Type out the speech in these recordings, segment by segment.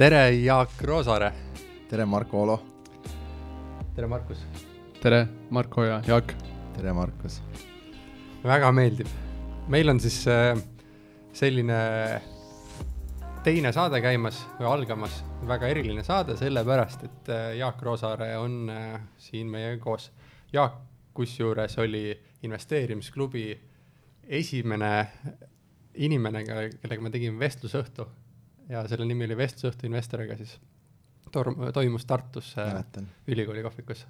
tere, Jaak Roosaare. tere, Marko Olo. tere, Markus. tere, Marko ja Jaak. tere, Markus. väga meeldib. meil on siis äh, selline teine saade käimas või algamas, väga eriline saade, sellepärast et äh, Jaak Roosaare on äh, siin meiega koos. Jaak kusjuures oli investeerimisklubi esimene inimene, kellega me tegime vestlusõhtu ja selle nimi oli Vestlusõhtu investoriga siis. toimus Tartus Mäletan. ülikooli kohvikus.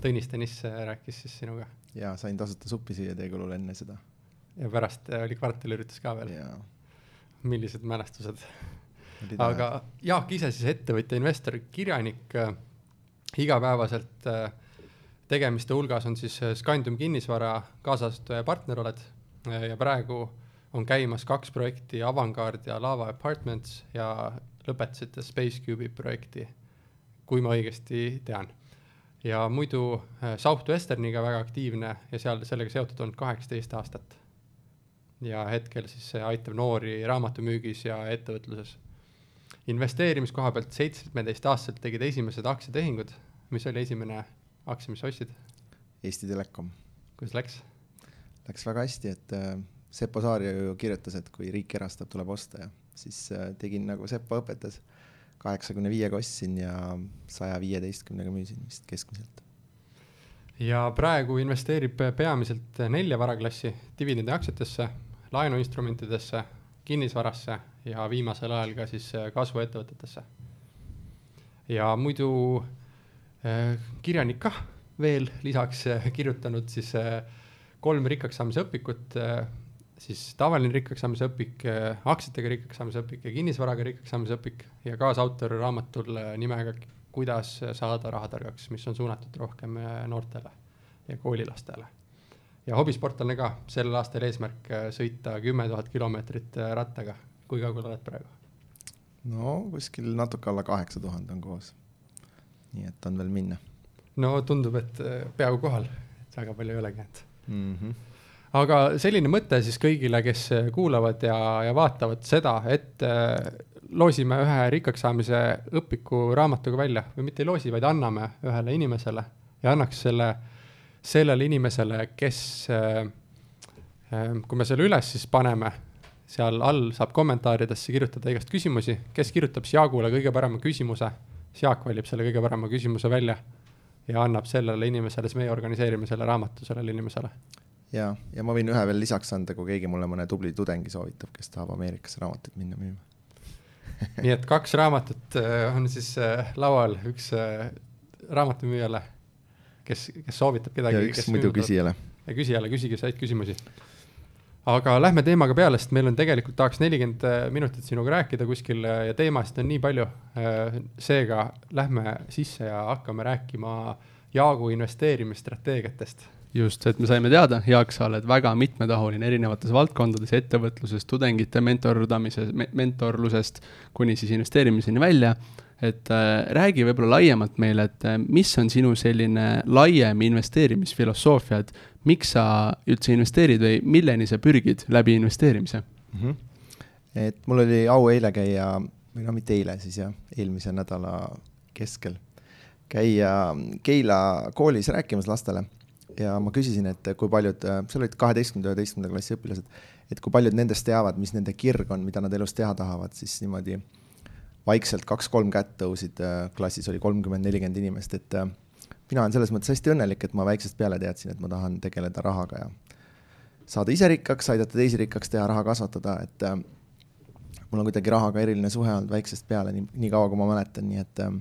Tõnis Tõnis rääkis siis sinuga. ja sain tasuta suppi süüa teie kulul enne seda. ja pärast oli kvartaliüritus ka veel. millised mälestused. aga Jaak ise siis ettevõtja, investor, kirjanik äh,, igapäevaselt äh, tegemiste hulgas on siis Scandium kinnisvara kaasasutaja partner oled äh, ja praegu on käimas kaks projekti, Avangard ja Lava Apartments ja lõpetasite Spacecube'i projekti, kui ma õigesti tean. ja muidu äh, Southwesterniga väga aktiivne ja seal sellega seotud olnud kaheksateist aastat. ja hetkel siis aitab noori raamatumüügis ja ettevõtluses. investeerimiskoha pealt seitsmeteistaastaselt tegid esimesed aktsiatehingud, mis oli esimene aktsia, mis ostsid? Eesti Telekom. kuidas läks? Läks väga hästi, et äh, Sepo Saar ju kirjutas, et kui riik erastab, tuleb osta ja siis äh, tegin nagu Sepo õpetas. kaheksakümne viiega ostsin ja saja viieteistkümnega müüsin vist keskmiselt. ja praegu investeerib peamiselt nelja varaklassi dividendiaktsiatesse, laenuinstrumentidesse, kinnisvarasse ja viimasel ajal ka siis äh, kasvuettevõtetesse. ja muidu äh, kirjanik kah veel lisaks kirjutanud siis kolm rikkaks saamise õpikut siis tavaline rikkaks saamise õpik, äh, aktsiatega rikkaks saamise õpik ja kinnisvaraga rikkaks saamise õpik ja kaasautor raamatul nimega Kuidas saada rahatargaks, mis on suunatud rohkem äh, noortele ja koolilastele. ja hobisportlane ka, sellel aastal eesmärk sõita kümme tuhat kilomeetrit rattaga. kui kaugel oled praegu? no kuskil natuke alla kaheksa tuhande on koos. nii et on veel minna. no tundub, et peaaegu kohal, et väga palju ei olegi jäänud mm. -hmm aga selline mõte siis kõigile, kes kuulavad ja, ja vaatavad seda, et äh, loosime ühe rikkaks saamise õpiku raamatuga välja või mitte ei loosi, vaid anname ühele inimesele ja annaks selle sellele inimesele, kes äh,, äh, kui me selle üles siis paneme, seal all saab kommentaaridesse kirjutada igast küsimusi, kes kirjutab Jaagule kõige parema küsimuse, siis Jaak valib selle kõige parema küsimuse välja ja annab sellele inimesele, siis meie organiseerime selle raamatu sellele inimesele ja, ja ma võin ühe veel lisaks anda, kui keegi mulle mõne tubli tudengi soovitab, kes tahab Ameerikasse raamatuid minna müüma nii et kaks raamatut äh, on siis äh, laual, üks äh, raamatumüüjale, kes, kes soovitab kedagi. ja üks muidu küsijale. ja küsijale, küsige said küsimusi. aga lähme teemaga peale, sest meil on tegelikult tahaks nelikümmend minutit sinuga rääkida kuskil ja teemasid on nii palju. seega lähme sisse ja hakkame rääkima Jaagu investeerimisstrateegiatest just, et me saime teada, Jaak, sa oled väga mitmetahuline erinevates valdkondades, ettevõtluses, tudengite mentordamises me,, mentorlusest kuni siis investeerimiseni välja. et äh, räägi võib-olla laiemalt meile, et äh, mis on sinu selline laiem investeerimisfilosoofia, et miks sa üldse investeerid või milleni sa pürgid läbi investeerimise mm? -hmm. et mul oli au eile käia, või no mitte eile siis jah, eelmise nädala keskel, käia Keila koolis rääkimas lastele ja ma küsisin, et kui paljud, seal olid kaheteistkümnenda, üheteistkümnenda klassi õpilased, et kui paljud nendest teavad, mis nende kirg on, mida nad elus teha tahavad, siis niimoodi vaikselt kaks-kolm kätt tõusid, klassis oli kolmkümmend, nelikümmend inimest, et äh, mina olen selles mõttes hästi õnnelik, et ma väiksest peale teadsin, et ma tahan tegeleda rahaga ja saada ise rikkaks, aidata teisi rikkaks teha, raha kasvatada, et äh, mul on kuidagi rahaga eriline suhe olnud väiksest peale, nii, nii kaua, kui ma mäletan, nii et äh,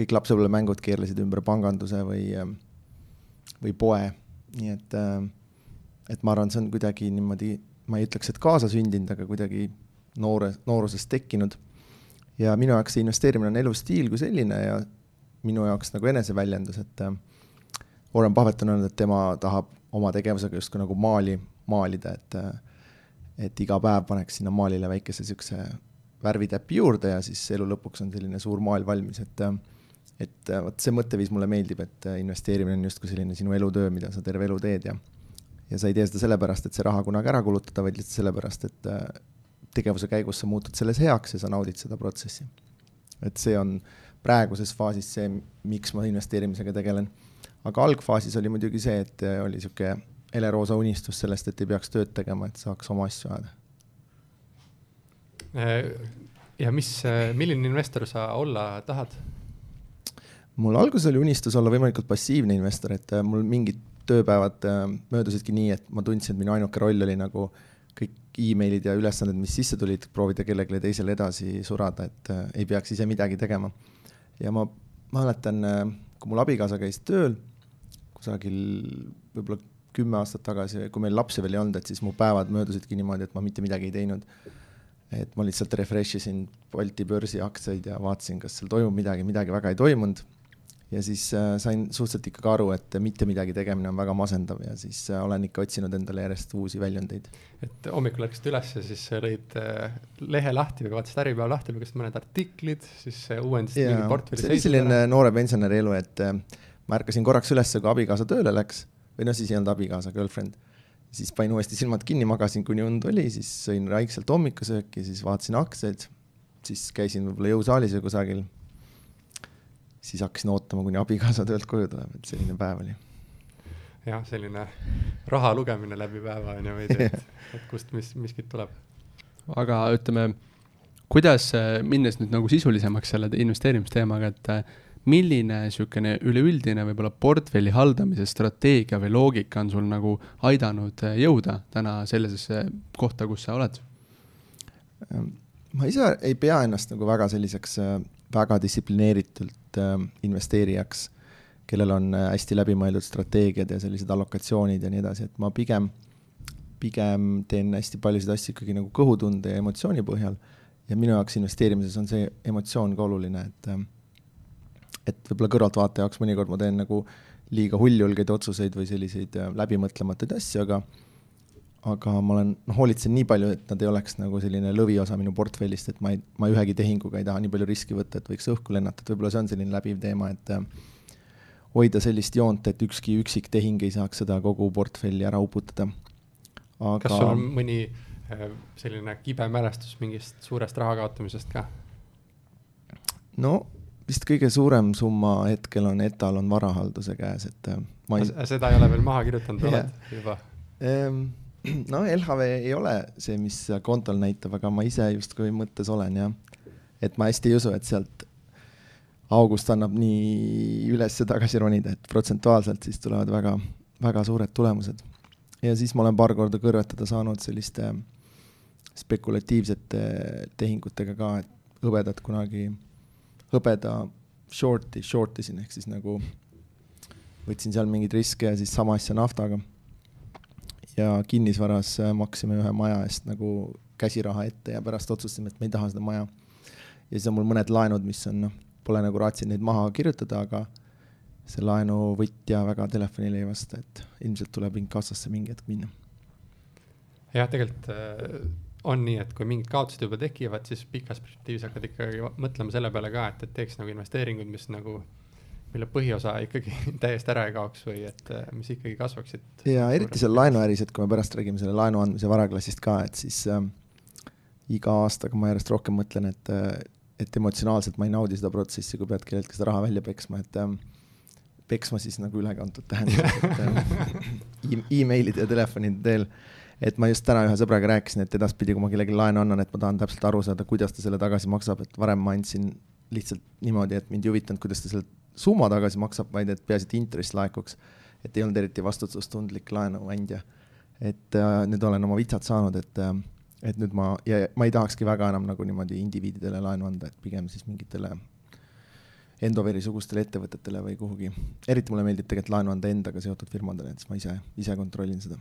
kõik lapsepõlvemängud keerlesid ümber panganduse või äh, või poe, nii et, äh, et ma arvan, see on kuidagi niimoodi, ma ei ütleks, et kaasasündinud, aga kuidagi noore, noorusest tekkinud. ja minu jaoks see investeerimine on elustiil kui selline ja minu jaoks nagu eneseväljendus, et äh, Warren Buffett on öelnud, et tema tahab oma tegevusega justkui nagu maali maalida, et äh, et iga päev paneks sinna maalile väikese niisuguse värvitäpi juurde ja siis elu lõpuks on selline suur maal valmis, et et äh, vot see mõtteviis mulle meeldib, et äh, investeerimine on justkui selline sinu elutöö, mida sa terve elu teed ja ja sa ei tee seda sellepärast, et see raha kunagi ära kulutada, vaid lihtsalt sellepärast, et äh, tegevuse käigus sa muutud selles heaks ja sa naudid seda protsessi. et see on praeguses faasis see, miks ma investeerimisega tegelen. aga algfaasis oli muidugi see, et oli sihuke heleroosa unistus sellest, et ei peaks tööd tegema, et saaks oma asju ajada. ja mis, milline investor sa olla tahad? Mul alguses oli unistus olla võimalikult passiivne investor, et mul mingid tööpäevad möödusidki nii, et ma tundsin, et minu ainuke roll oli nagu kõik emailid ja ülesanded, mis sisse tulid, proovida kellelegi teisele edasi surada, et äh, ei peaks ise midagi tegema. ja ma mäletan, kui mul abikaasa käis tööl kusagil võib-olla kümme aastat tagasi, kui meil lapsi veel ei olnud, et siis mu päevad möödusidki niimoodi, et ma mitte midagi ei teinud. et ma lihtsalt refresh isin Balti börsi aktsiaid ja vaatasin, kas seal toimub midagi, midagi väga ei toimunud. Ja siis äh, sain suhteliselt ikkagi aru, et mitte midagi tegemine on väga masendav ja siis äh, olen ikka otsinud endale järjest uusi väljundeid. et hommikul ärkasid üles ja siis lõid äh, lehe lahti või vaatasid Äripäeva lahti, lugesid mõned artiklid, siis uuendasid mingi portfelli. see oli selline noore pensionäri elu, et ma ärkasin korraks üles, kui abikaasa tööle läks või noh, siis ei olnud abikaasa, girlfriend. siis panin uuesti silmad kinni, magasin, kuni und oli, siis sõin vaikselt hommikusööki, siis vaatasin aktsiaid, siis käisin võib-olla jõusaalis või kusagil. Siis hakkasin ootama, kuni abikaasa töölt koju tuleb, et selline päev oli. jah, selline raha lugemine läbi päeva on ju veidi, et, et kust mis, miskit tuleb. aga ütleme, kuidas, minnes nüüd nagu sisulisemaks selle investeerimisteemaga, et milline niisugune üleüldine võib-olla portfelli haldamise strateegia või loogika on sul nagu aidanud äh, jõuda täna sellisesse kohta, kus sa oled? Ähm, ma ise ei pea ennast nagu väga selliseks äh, väga distsiplineeritult äh, investeerijaks, kellel on hästi läbimõeldud strateegiad ja sellised allokatsioonid ja nii edasi, et ma pigem, pigem teen hästi paljusid asju ikkagi nagu kõhutunde ja emotsiooni põhjal. Ja minu jaoks investeerimises on see emotsioon ka oluline, et et võib-olla kõrvaltvaataja jaoks mõnikord ma teen nagu liiga hulljulgeid otsuseid või selliseid äh, läbimõtlematuid asju, aga aga ma olen, noh, hoolitsen nii palju, et nad ei oleks nagu selline lõviosa minu portfellist, et ma ei, ma ühegi tehinguga ei taha nii palju riski võtta, et võiks õhku lennata, et võib-olla see on selline läbiv teema, et äh, hoida sellist joont, et ükski üksik tehing ei saaks seda kogu portfelli ära uputada. aga kas sul on mõni äh, selline kibe mälestus mingist suurest raha kaotamisest ka? no vist kõige suurem summa hetkel on etalon varahalduse käes, et äh, ma ei. seda ei ole veel maha kirjutanud yeah., oled juba? Ehm, no LHV ei ole see, mis kontol näitab, aga ma ise justkui mõttes olen jah. et ma hästi ei usu, et sealt august annab nii üles-tagasi ronida, et protsentuaalselt siis tulevad väga, väga suured tulemused. ja siis ma olen paar korda kõrvetada saanud selliste spekulatiivsete tehingutega ka, et hõbedad kunagi hõbeda short'i, short isin, ehk siis nagu võtsin seal mingeid riske ja siis sama asja naftaga. Ja kinnisvaras äh, maksime ühe maja eest nagu käsiraha ette ja pärast otsustasime, et me ei taha seda maja. ja siis on mul mõned laenud, mis on noh, pole nagu raatsinud neid maha kirjutada, aga see laenuvõtja väga telefonile ei vasta, et ilmselt tuleb inkassasse mingi hetk minna. jah, tegelikult äh on nii, et kui mingid kaotused juba tekivad, siis pikas perspektiivis hakkad ikkagi mõtlema selle peale ka, et, et teeks nagu investeeringuid, mis nagu, mille põhiosa ikkagi täiesti ära ei kaoks või et äh, mis ikkagi kasvaksid. ja eriti seal laenuäris, et kui me pärast räägime selle laenu andmise varaklassist ka, et siis äh, iga aastaga ma järjest rohkem mõtlen, et äh, et emotsionaalselt ma ei naudi seda protsessi, kui pead kelleltki seda raha välja peksma, et äh, peksma siis nagu ülekantud tähendab, et äh, emailide ja telefonide teel et ma just täna ühe sõbraga rääkisin, et edaspidi, kui ma kellelegi laenu annan, et ma tahan täpselt aru saada, kuidas ta selle tagasi maksab, et varem ma andsin lihtsalt niimoodi, et mind ei huvitanud, kuidas ta selle summa tagasi maksab, vaid et peaasi, et intress laekuks. et ei olnud eriti vastutustundlik laenuandja. et äh, nüüd olen oma vitsad saanud, et äh, et nüüd ma, ja ma ei tahakski väga enam nagu niimoodi indiviididele laenu anda, et pigem siis mingitele Endoveri sugustele ettevõtetele või kuhugi. eriti mulle meeldib tegelikult laenu anda endaga seotud firmadele, et siis ma ise, ise kontrollin seda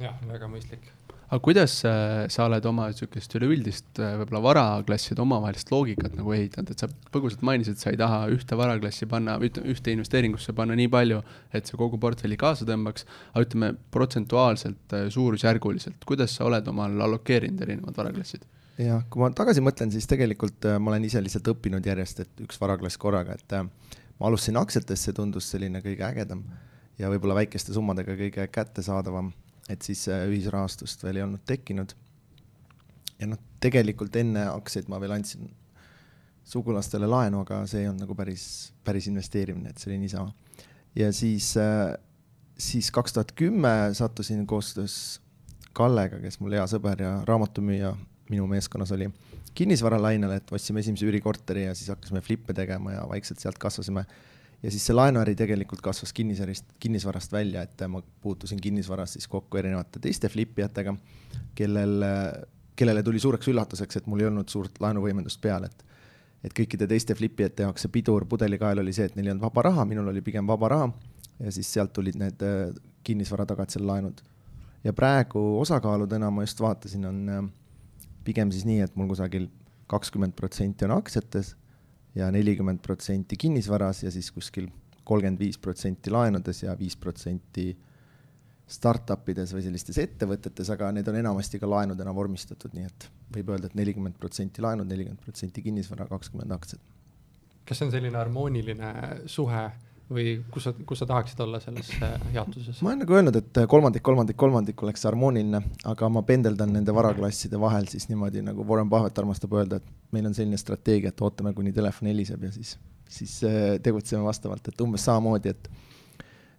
jah, väga mõistlik. aga kuidas äh, sa oled oma niisugust üleüldist äh, võib-olla varaklasside omavahelist loogikat nagu ehitanud, et sa põgusalt mainisid, et sa ei taha ühte varaklassi panna, ühte investeeringusse panna nii palju, et see kogu portfelli kaasa tõmbaks, aga ütleme protsentuaalselt, äh, suurusjärguliselt, kuidas sa oled omal allokeerinud erinevad varaklassid? jah, kui ma tagasi mõtlen, siis tegelikult ma olen ise lihtsalt õppinud järjest, et üks varaklass korraga, et ma alustasin aktsiatest, see tundus selline kõige ägedam ja võib-olla väikeste summadega kõige kättesaadavam et siis ühisrahastust veel ei olnud tekkinud. ja noh, tegelikult enne aktsiaid ma veel andsin sugulastele laenu, aga see ei olnud nagu päris, päris investeerimine, et see oli niisama. ja siis, äh, siis kaks tuhat kümme sattusin koostöös Kallega, kes mul hea sõber ja raamatumüüja minu meeskonnas oli, kinnisvaralainele, et ostsime esimese üürikorteri ja siis hakkasime flippe tegema ja vaikselt sealt kasvasime. Ja siis see laenuäri tegelikult kasvas kinnisvarist, kinnisvarast välja, et ma puutusin kinnisvaras siis kokku erinevate teiste flipijatega, kellel, kellele tuli suureks üllatuseks, et mul ei olnud suurt laenuvõimendust peal, et et kõikide teiste flipijate jaoks see pidur pudelikael oli see, et neil ei olnud vaba raha, minul oli pigem vaba raha ja siis sealt tulid need kinnisvara tagatisel laenud. ja praegu osakaaludena ma just vaatasin, on pigem siis nii, et mul kusagil kakskümmend protsenti on aktsiates ja nelikümmend protsenti kinnisvaras ja siis kuskil kolmkümmend viis protsenti laenudes ja viis protsenti startup ides või sellistes ettevõtetes, aga need on enamasti ka laenudena vormistatud, nii et võib öelda et, et nelikümmend protsenti laenud, nelikümmend protsenti kinnisvara, kakskümmend aktsiat. kas see on selline harmooniline suhe või kus sa, kus sa tahaksid olla selles jaotuses? ma olen nagu öelnud, et kolmandik, kolmandik, kolmandik oleks harmooniline, aga ma pendeldan nende varaklasside vahel siis niimoodi, nagu Warren Buffett armastab öelda, et meil on selline strateegia, et ootame, kuni telefon heliseb ja siis, siis äh, tegutseme vastavalt, et umbes samamoodi, et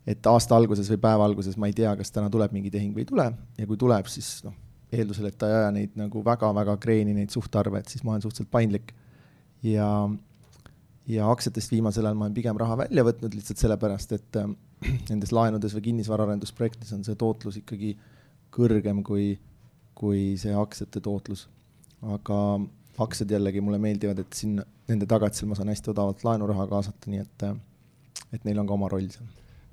et aasta alguses või päeva alguses ma ei tea, kas täna tuleb mingi tehing või ei tule ja kui tuleb, siis noh, eeldusel, et ta ei aja neid nagu väga-väga kreeni, neid suhtarve, et siis ma olen suhteliselt paindlik. ja, ja aktsiatest viimasel ajal ma olen pigem raha välja võtnud lihtsalt sellepärast, et äh, nendes laenudes või kinnisvaraarendusprojektides on see tootlus ikkagi kõrgem kui, kui see aktsiate tootlus. aga aktsiad jällegi mulle meeldivad, et siin nende tagatisel ma saan hästi odavalt laenuraha kaasata, nii et, äh, et neil on ka oma roll seal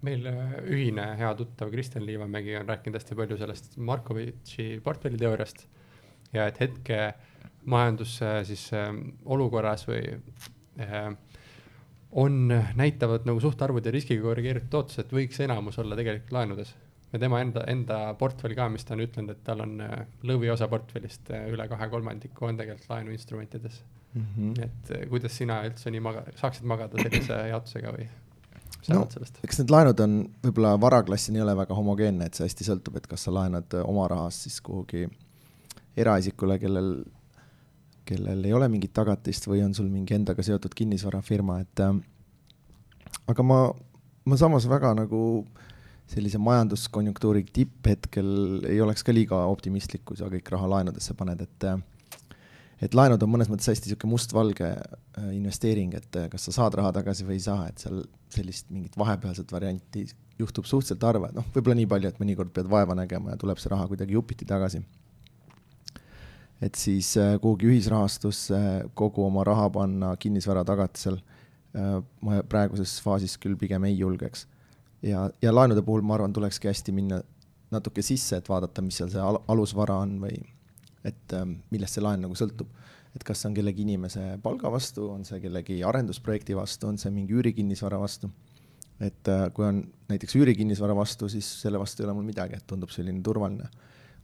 meil äh, ühine hea tuttav Kristjan Liivamägi on rääkinud hästi palju sellest Markovitši portfelliteooriast ja et hetke majandus siis äh, olukorras või äh, on, näitavad nagu suhtarvud ja riskiga korrigeeritud tootlused võiks enamus olla tegelikult laenudes. ja tema enda, enda portfell ka, mis ta on ütelnud, et tal on äh, lõviosa portfellist äh, üle kahe kolmandiku on tegelikult laenuinstrumentides mm. -hmm. et äh, kuidas sina üldse nii maga-, saaksid magada sellise jaotusega või? no eks need laenud on võib-olla varaklassini ei ole väga homogeenne, et see hästi sõltub, et kas sa laenad äh, oma rahast siis kuhugi eraisikule, kellel, kellel ei ole mingit tagatist või on sul mingi endaga seotud kinnisvarafirma, et äh, aga ma, ma samas väga nagu sellise majanduskonjunktuuri tipphetkel ei oleks ka liiga optimistlik, kui sa kõik raha laenudesse paned, et äh, et laenud on mõnes mõttes hästi niisugune mustvalge äh, investeering, et äh, kas sa saad raha tagasi või ei saa, et seal sellist mingit vahepealset varianti juhtub suhteliselt harva, et noh, võib-olla nii palju, et mõnikord pead vaeva nägema ja tuleb see raha kuidagi jupiti tagasi. Et siis äh, kuhugi ühisrahastusse kogu oma raha panna kinnisvara tagatisel ma praeguses faasis küll pigem ei julgeks. ja, ja laenude puhul ma arvan, tulekski hästi minna natuke sisse, et vaadata, mis seal see al alusvara on või et ähm, millest see laen nagu sõltub. et kas see on kellegi inimese palga vastu, on see kellegi arendusprojekti vastu, on see mingi üürikinnisvara vastu. et äh, kui on näiteks üürikinnisvara vastu, siis selle vastu ei ole mul midagi, et tundub selline turvaline.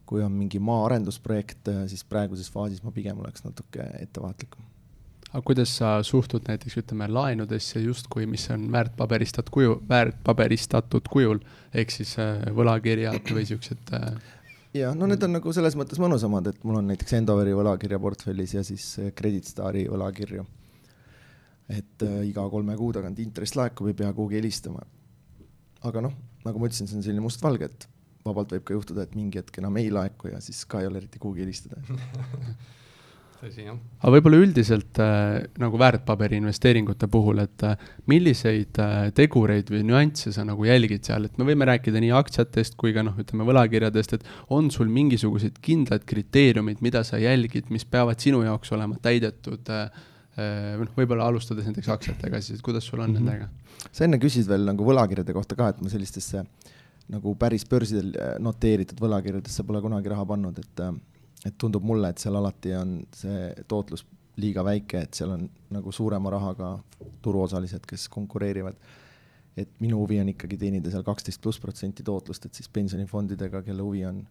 Kui on mingi maaarendusprojekt, äh, siis praeguses faasis ma pigem oleks natuke ettevaatlikum aga kuidas sa suhtud näiteks ütleme laenudesse justkui, mis on väärtpaberistatud kuju, väärtpaberistatud kujul, ehk siis äh, võlakirjad või siuksed äh, ja no need on nagu selles mõttes mõnusamad, et mul on näiteks Endoveri võlakirja portfellis ja siis Credit Stari võlakirju. et äh, iga kolme kuu tagant intress laekub, ei pea kuhugi helistama. aga noh, nagu ma ütlesin, see on selline mustvalge, et vabalt võib ka juhtuda, et mingi hetk enam ei laeku ja siis ka ei ole eriti kuhugi helistada tõsi, jah. aga võib-olla üldiselt äh, nagu väärtpaberi investeeringute puhul, et äh, milliseid äh, tegureid või nüansse sa nagu jälgid seal, et me võime rääkida nii aktsiatest kui ka noh, ütleme võlakirjadest, et on sul mingisugused kindlad kriteeriumid, mida sa jälgid, mis peavad sinu jaoks olema täidetud äh,, äh noh, võib-olla alustades näiteks aktsiatega siis, et kuidas sul on mm -hmm. nendega? sa enne küsisid veel nagu võlakirjade kohta ka, et ma sellistesse nagu päris börsidel äh, noteeritud võlakirjadesse pole kunagi raha pannud, et äh, et tundub mulle, et seal alati on see tootlus liiga väike, et seal on nagu suurema rahaga turuosalised, kes konkureerivad. et minu huvi on ikkagi teenida seal kaksteist pluss protsenti tootlust, et siis pensionifondidega, kelle huvi on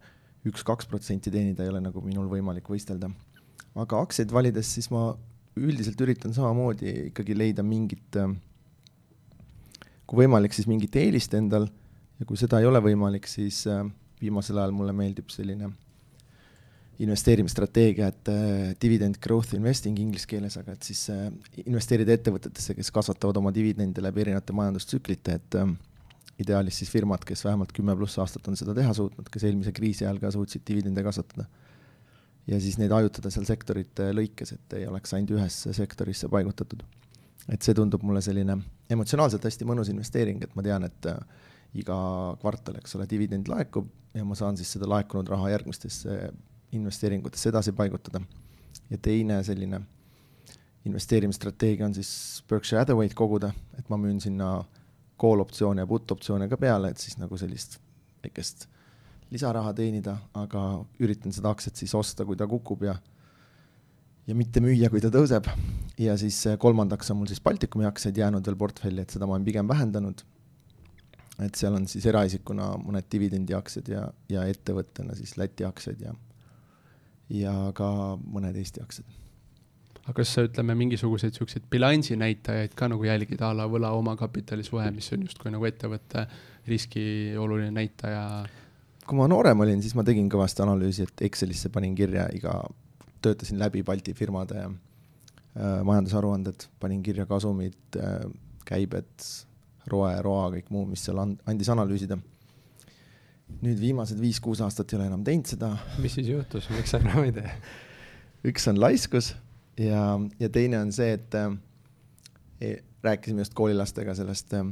üks-kaks protsenti teenida, ei ole nagu minul võimalik võistelda. aga aktsiaid valides, siis ma üldiselt üritan samamoodi ikkagi leida mingit, kui võimalik, siis mingit eelist endal ja kui seda ei ole võimalik, siis viimasel ajal mulle meeldib selline investeerimisstrateegia, et äh, dividend growth investing inglise keeles, aga et siis äh, investeerida ettevõtetesse, kes kasvatavad oma dividende läbi erinevate majandustsüklite, et äh, ideaalis siis firmad, kes vähemalt kümme pluss aastat on seda teha suutnud, kes eelmise kriisi ajal ka suutsid dividende kasvatada. ja siis neid hajutada seal sektorite lõikes, et ei oleks ainult ühesse sektorisse paigutatud. et see tundub mulle selline emotsionaalselt hästi mõnus investeering, et ma tean, et äh, iga kvartal, eks ole, dividend laekub ja ma saan siis seda laekunud raha järgmistesse investeeringutesse edasi paigutada. ja teine selline investeerimisstrateegia on siis Berkshire Hathaway'd koguda, et ma müün sinna call optsioone ja put optsioone ka peale, et siis nagu sellist väikest lisaraha teenida, aga üritan seda aktsiat siis osta, kui ta kukub ja ja mitte müüa, kui ta tõuseb. ja siis kolmandaks on mul siis Baltikumi aktsiaid jäänud veel portfelli, et seda ma olen pigem vähendanud. Et seal on siis eraisikuna mõned dividendiaktsiad ja, ja ettevõttena siis Läti aktsiad ja ja ka mõned Eesti aktsiad. aga kas sa ütleme, mingisuguseid niisuguseid bilansinäitajaid ka nagu jälgid a la võla omakapitali suhe, mis on justkui nagu ettevõtte riski oluline näitaja? kui ma noorem olin, siis ma tegin kõvasti analüüsi, et Excelisse panin kirja iga, töötasin läbi Balti firmade äh, majandusaruanded, panin kirja kasumid äh,, käibed, ROE, ROA, kõik muu, mis seal and, andis analüüsida nüüd viimased viis-kuus aastat ei ole enam teinud seda. mis siis juhtus, miks sa enam ei tee? üks on laiskus ja, ja teine on see, et äh, rääkisime just koolilastega sellest äh,,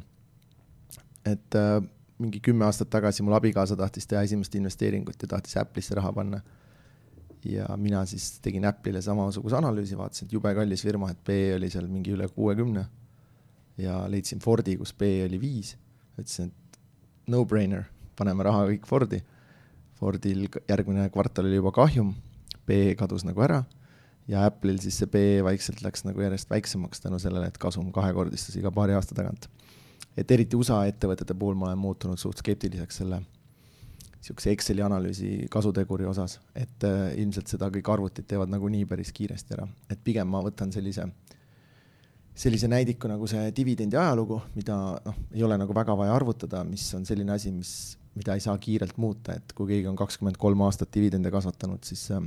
et äh, mingi kümme aastat tagasi mul abikaasa tahtis teha esimest investeeringut ja tahtis Apple'isse raha panna. ja mina siis tegin Apple'ile samasuguse analüüsi, vaatasin, et jube kallis firma, et PE oli seal mingi üle kuuekümne. Ja leidsin Fordi, kus PE oli viis, ütlesin, et no-brainer paneme raha kõik Fordi. Fordil järgmine kvartal oli juba kahjum, PE kadus nagu ära ja Apple'il siis see PE vaikselt läks nagu järjest väiksemaks tänu sellele, et kasum kahekordistus iga paari aasta tagant. et eriti USA ettevõtete puhul ma olen muutunud suht skeptiliseks selle niisuguse Exceli analüüsi kasuteguri osas, et äh, ilmselt seda kõik arvutid teevad nagunii päris kiiresti ära, et pigem ma võtan sellise sellise näidiku nagu see dividendi ajalugu, mida noh, ei ole nagu väga vaja arvutada, mis on selline asi, mis mida ei saa kiirelt muuta, et kui keegi on kakskümmend kolm aastat dividende kasvatanud, siis äh,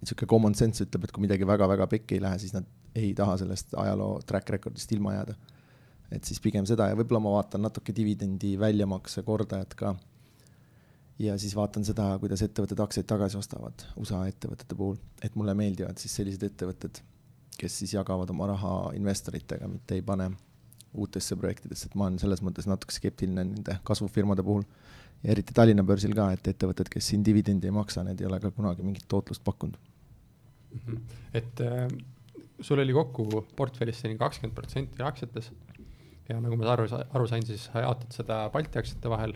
niisugune common sense ütleb, et kui midagi väga-väga pekki ei lähe, siis nad ei taha sellest ajaloo track record'ist ilma jääda. et siis pigem seda ja võib-olla ma vaatan natuke dividendi väljamakse kordajat ka. ja siis vaatan seda, kuidas ettevõtted aktsiaid tagasi ostavad USA ettevõtete puhul, et mulle meeldivad siis sellised ettevõtted, kes siis jagavad oma raha investoritega, mitte ei pane uutesse projektidesse, et ma olen selles mõttes natuke skeptiline nende kasvufirmade puhul. ja eriti Tallinna börsil ka, et ettevõtted, kes siin dividendi ei maksa, need ei ole ka kunagi mingit tootlust pakkunud mm. -hmm. et äh, sul oli kokku portfellis selline kakskümmend protsenti aktsiates ja nagu ma aru, aru sain, siis sa jaotad seda Balti aktsiate vahel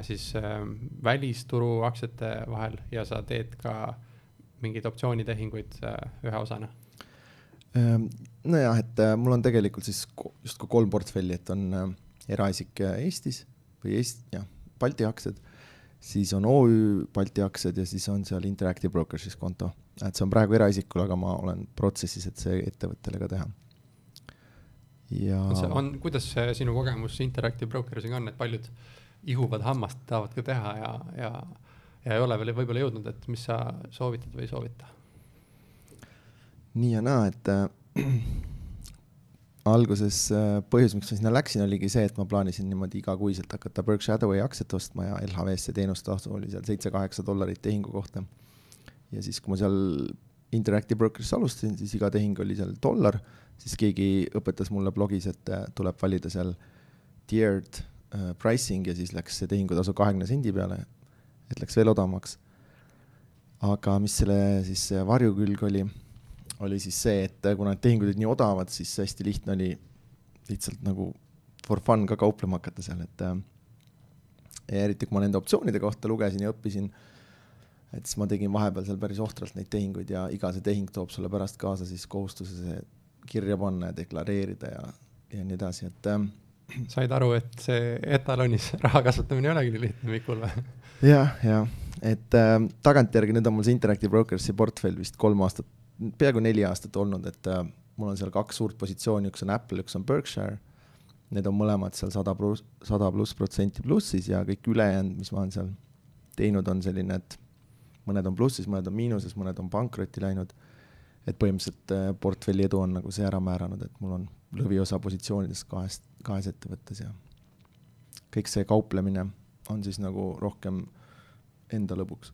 siis äh, välisturu aktsiate vahel ja sa teed ka mingeid optsioonitehinguid äh, ühe osana nojah, et äh, mul on tegelikult siis justkui kolm portfelli, et on äh, eraisik äh, Eestis või Eest-, jah, Balti aktsiad, siis on OÜ Balti aktsiad ja siis on seal Interactive Brokers'is konto. et see on praegu eraisikul, aga ma olen protsessis, et see ettevõttele ka teha. ja. on, kuidas see sinu kogemus Interactive Brokers'iga on, et paljud ihuvad hammast tahavad ka teha ja, ja, ja ei ole veel võib-olla jõudnud, et mis sa soovitad või ei soovita? Nii ja naa, et äh, alguses äh, põhjus, miks ma sinna läksin, oligi see, et ma plaanisin niimoodi igakuiselt hakata Berkshire Hathaway aktsiat ostma ja LHV-sse teenustasu oli seal seitse-kaheksa dollarit tehingu kohta. ja siis, kui ma seal Interactive Brokeris alustasin, siis iga tehing oli seal dollar, siis keegi õpetas mulle blogis, et äh, tuleb valida seal tiered uh, pricing ja siis läks see tehingutasu kahekümne sendi peale, et läks veel odavamaks. aga mis selle siis varjukülg oli oli siis see, et kuna need tehingud olid nii odavad, siis hästi lihtne oli lihtsalt nagu for fun ka kauplema hakata seal, et äh, ja eriti kui ma nende optsioonide kohta lugesin ja õppisin, et siis ma tegin vahepeal seal päris ohtralt neid tehinguid ja iga see tehing toob sulle pärast kaasa siis kohustuse see kirja panna ja deklareerida ja, ja nii edasi, et äh, said aru, et see etalonis raha kasvatamine ei olegi nii lihtne Mikul või? jah, jah, et äh, tagantjärgi nüüd on mul see Interactive Brokersi portfell vist kolm aastat peaaegu neli aastat olnud, et äh, mul on seal kaks suurt positsiooni, üks on Apple, üks on Berkshire. Need on mõlemad seal sada pluss, sada pluss protsenti plussis ja kõik ülejäänud, mis ma olen seal teinud, on selline, et mõned on plussis, mõned on miinuses, mõned on pankrotti läinud. et põhimõtteliselt äh, portfelli edu on nagu see ära määranud, et mul on lõviosa positsioonidest kahes, kahes ettevõttes ja kõik see kauplemine on siis nagu rohkem enda lõbuks.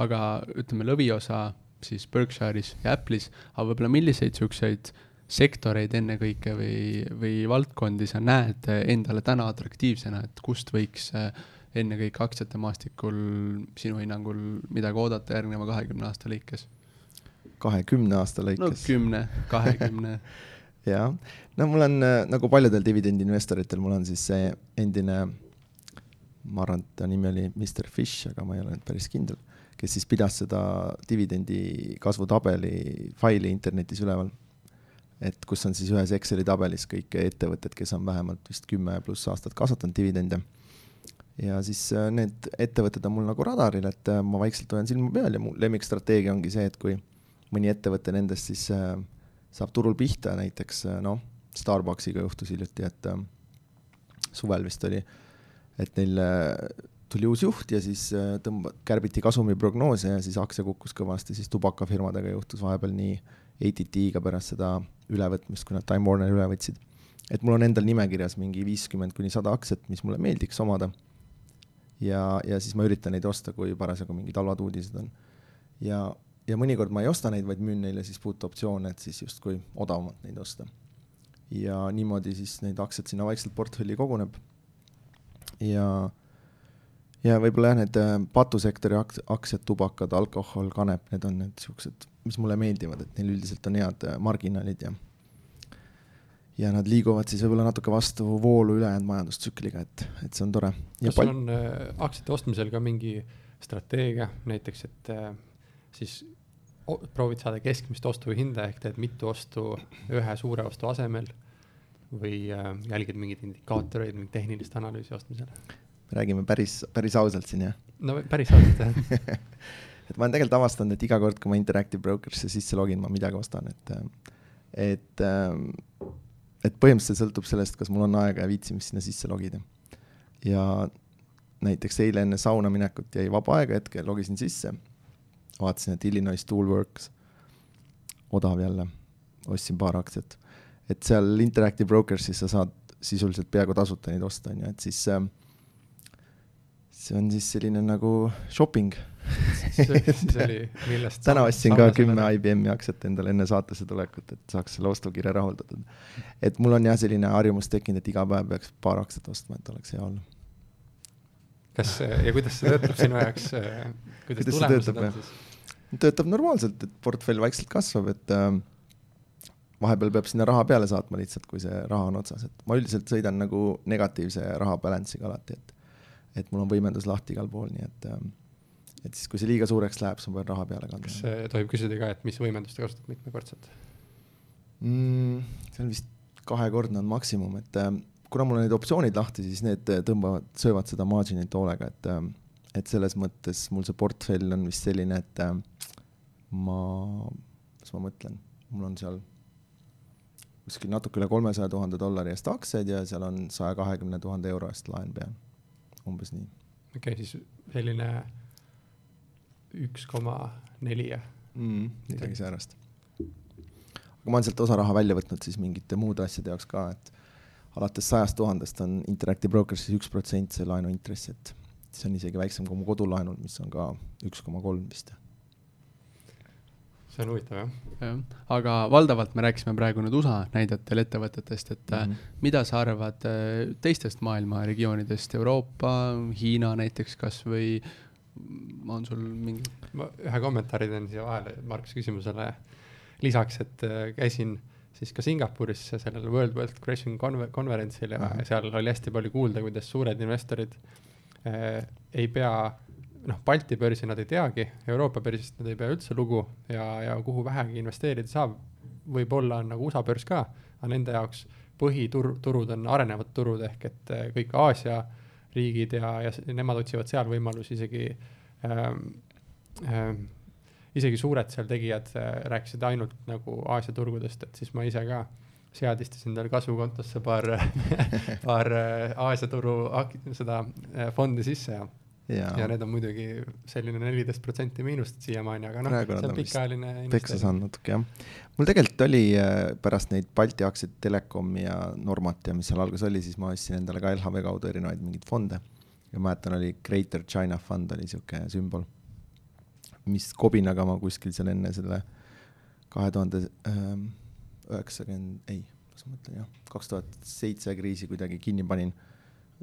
aga ütleme, lõviosa siis Berkshire'is ja Apple'is, aga võib-olla milliseid siukseid sektoreid ennekõike või, või valdkondi sa näed endale täna atraktiivsena, et kust võiks äh, ennekõike aktsiate maastikul sinu hinnangul midagi oodata järgneva kahekümne aasta lõikes? kahekümne aasta lõikes? no kümne, kahekümne jah, no mul on äh, nagu paljudel dividendiinvestoritel, mul on siis see endine, ma arvan, et ta nimi oli Mr Fish, aga ma ei ole nüüd päris kindel, kes siis pidas seda dividendi kasvutabeli faili internetis üleval. et kus on siis ühes Exceli tabelis kõik ettevõtted, kes on vähemalt vist kümme pluss aastat kasvatanud dividende ja siis äh, need ettevõtted on mul nagu radaril, et äh, ma vaikselt hoian silma peal ja mu lemmikstrateegia ongi see, et kui mõni ettevõte nendest siis äh, saab turul pihta, näiteks noh, Starbucksiga juhtus hiljuti, et suvel vist oli, et neil tuli uus juht ja siis tõmba-, kärbiti kasumiprognoose ja siis aktsia kukkus kõvasti, siis tubakafirmadega juhtus vahepeal nii ATT-ga pärast seda ülevõtmist, kui nad Time Warneri üle võtsid. et mul on endal nimekirjas mingi viiskümmend kuni sada aktsiat, mis mulle meeldiks omada ja, ja siis ma üritan neid osta, kui parasjagu mingid halvad uudised on. ja, ja mõnikord ma ei osta neid, vaid müün neile siis puutoptsioone, et siis justkui odavamalt neid osta. ja niimoodi siis neid aktsiaid sinna vaikselt portfelli koguneb. ja, ja võib-olla jah, need äh, patusektori aktsiad, tubakad, alkohol, kanep, need on need siuksed, mis mulle meeldivad, et neil üldiselt on head äh, marginaalid ja ja nad liiguvad siis võib-olla natuke vastu voolu ülejäänud majandustsükliga, et, et see on tore. kas sul on äh, aktsiate ostmisel ka mingi strateegia näiteks, et äh, siis proovid saada keskmist ostuhinda ehk teed mitu ostu ühe suure ostu asemel või äh, jälgid mingeid indikaatoreid, mingit tehnilist analüüsi ostmisel? Räägime päris, päris ausalt siin, jah? no päris ausalt, jah et ma olen tegelikult avastanud, et iga kord, kui ma Interactive Brokerisse sisse login, ma midagi ostan, et, et et põhimõtteliselt sõltub sellest, kas mul on aega ja viitsimist sinna sisse logida. ja näiteks eile enne sauna minekut jäi vaba aega hetkel, logisin sisse, vaatasin, et Illinois Toolworks, odav jälle, ostsin paar aktsiat. et seal Interactive Brokersis sa saad sisuliselt peaaegu tasuta neid osta, on ju, et siis äh, see on siis selline nagu shopping siis oli, millest täna ostsin ka kümme IBM-i aktsiat endale enne saatesse tulekut, et saaks selle ostukirja rahuldatud. et mul on jah, selline harjumus tekkinud, et iga päev peaks paar aktsiat ostma, et oleks hea olla. kas ja kuidas see töötab sinu jaoks, kuidas, kuidas tulemused on siis? töötab normaalselt, et portfell vaikselt kasvab, et äh, vahepeal peab sinna raha peale saatma lihtsalt, kui see raha on otsas, et ma üldiselt sõidan nagu negatiivse raha balance'iga alati, et et mul on võimendus lahti igal pool, nii et äh, et siis, kui see liiga suureks läheb, siis ma pean raha peale kandma. kas tohib küsida ka, et mis võimendust te kasutate mitmekordselt mm,? see on vist kahekordne on maksimum, et äh, kuna mul on need optsioonid lahti, siis need tõmbavad, söövad seda margin'it hoolega, et äh, et selles mõttes mul see portfell on vist selline, et ma, mis ma mõtlen, mul on seal kuskil natuke üle kolmesaja tuhande dollari eest aktsiaid ja seal on saja kahekümne tuhande euro eest laen peal, umbes nii. okei okay,, siis selline üks koma neli mm,. midagi säärast. aga ma olen sealt osa raha välja võtnud siis mingite muude asjade jaoks ka, et alates sajast tuhandest on Interactive Brokersis üks protsent see laenuintress, et see on isegi väiksem kui mu kodulaenul, mis on ka üks koma kolm vist see on huvitav jah. jah, aga valdavalt me rääkisime praegu nüüd USA näidetel ettevõtetest, et mm -hmm. mida sa arvad äh, teistest maailma regioonidest, Euroopa, Hiina näiteks kasvõi on sul mingi? ma ühe kommentaari teen siia vahele Markus küsimusele lisaks, et äh, käisin siis ka Singapuris sellel World Wealth Creation konver-, konverentsil ja mm -hmm. seal oli hästi palju kuulda, kuidas suured investorid äh, ei pea, noh, Balti börsi nad ei teagi, Euroopa börsist nad ei pea üldse lugu ja, ja kuhu vähegi investeerida saab, võib-olla on nagu USA börs ka, aga nende jaoks põhitur-, turud on arenevad turud ehk et äh, kõik Aasia riigid ja, ja nemad otsivad seal võimalusi isegi ähm,, ähm, isegi suured seal tegijad äh, rääkisid ainult nagu Aasia turgudest, et siis ma ise ka seadistasin tal kasvukontosse paar paar äh, Aasia turu seda äh, fondi sisse ja ja, ja need on muidugi selline neliteist protsenti miinust siiamaani, aga noh, see on pikaajaline peksa saanud natuke jah. mul tegelikult oli äh, pärast neid Balti aktsiaid, Telekomi ja Normat ja mis seal alguses oli, siis ma ostsin endale ka LHV kaudu erinevaid mingeid fonde. ja mäletan, oli Greater China Fund oli sihuke sümbol, mis kobinaga ma kuskil seal enne selle kahe tuhande ähm, üheksakümmend, ei, mis ma mõtlen jah, kaks tuhat seitse kriisi kuidagi kinni panin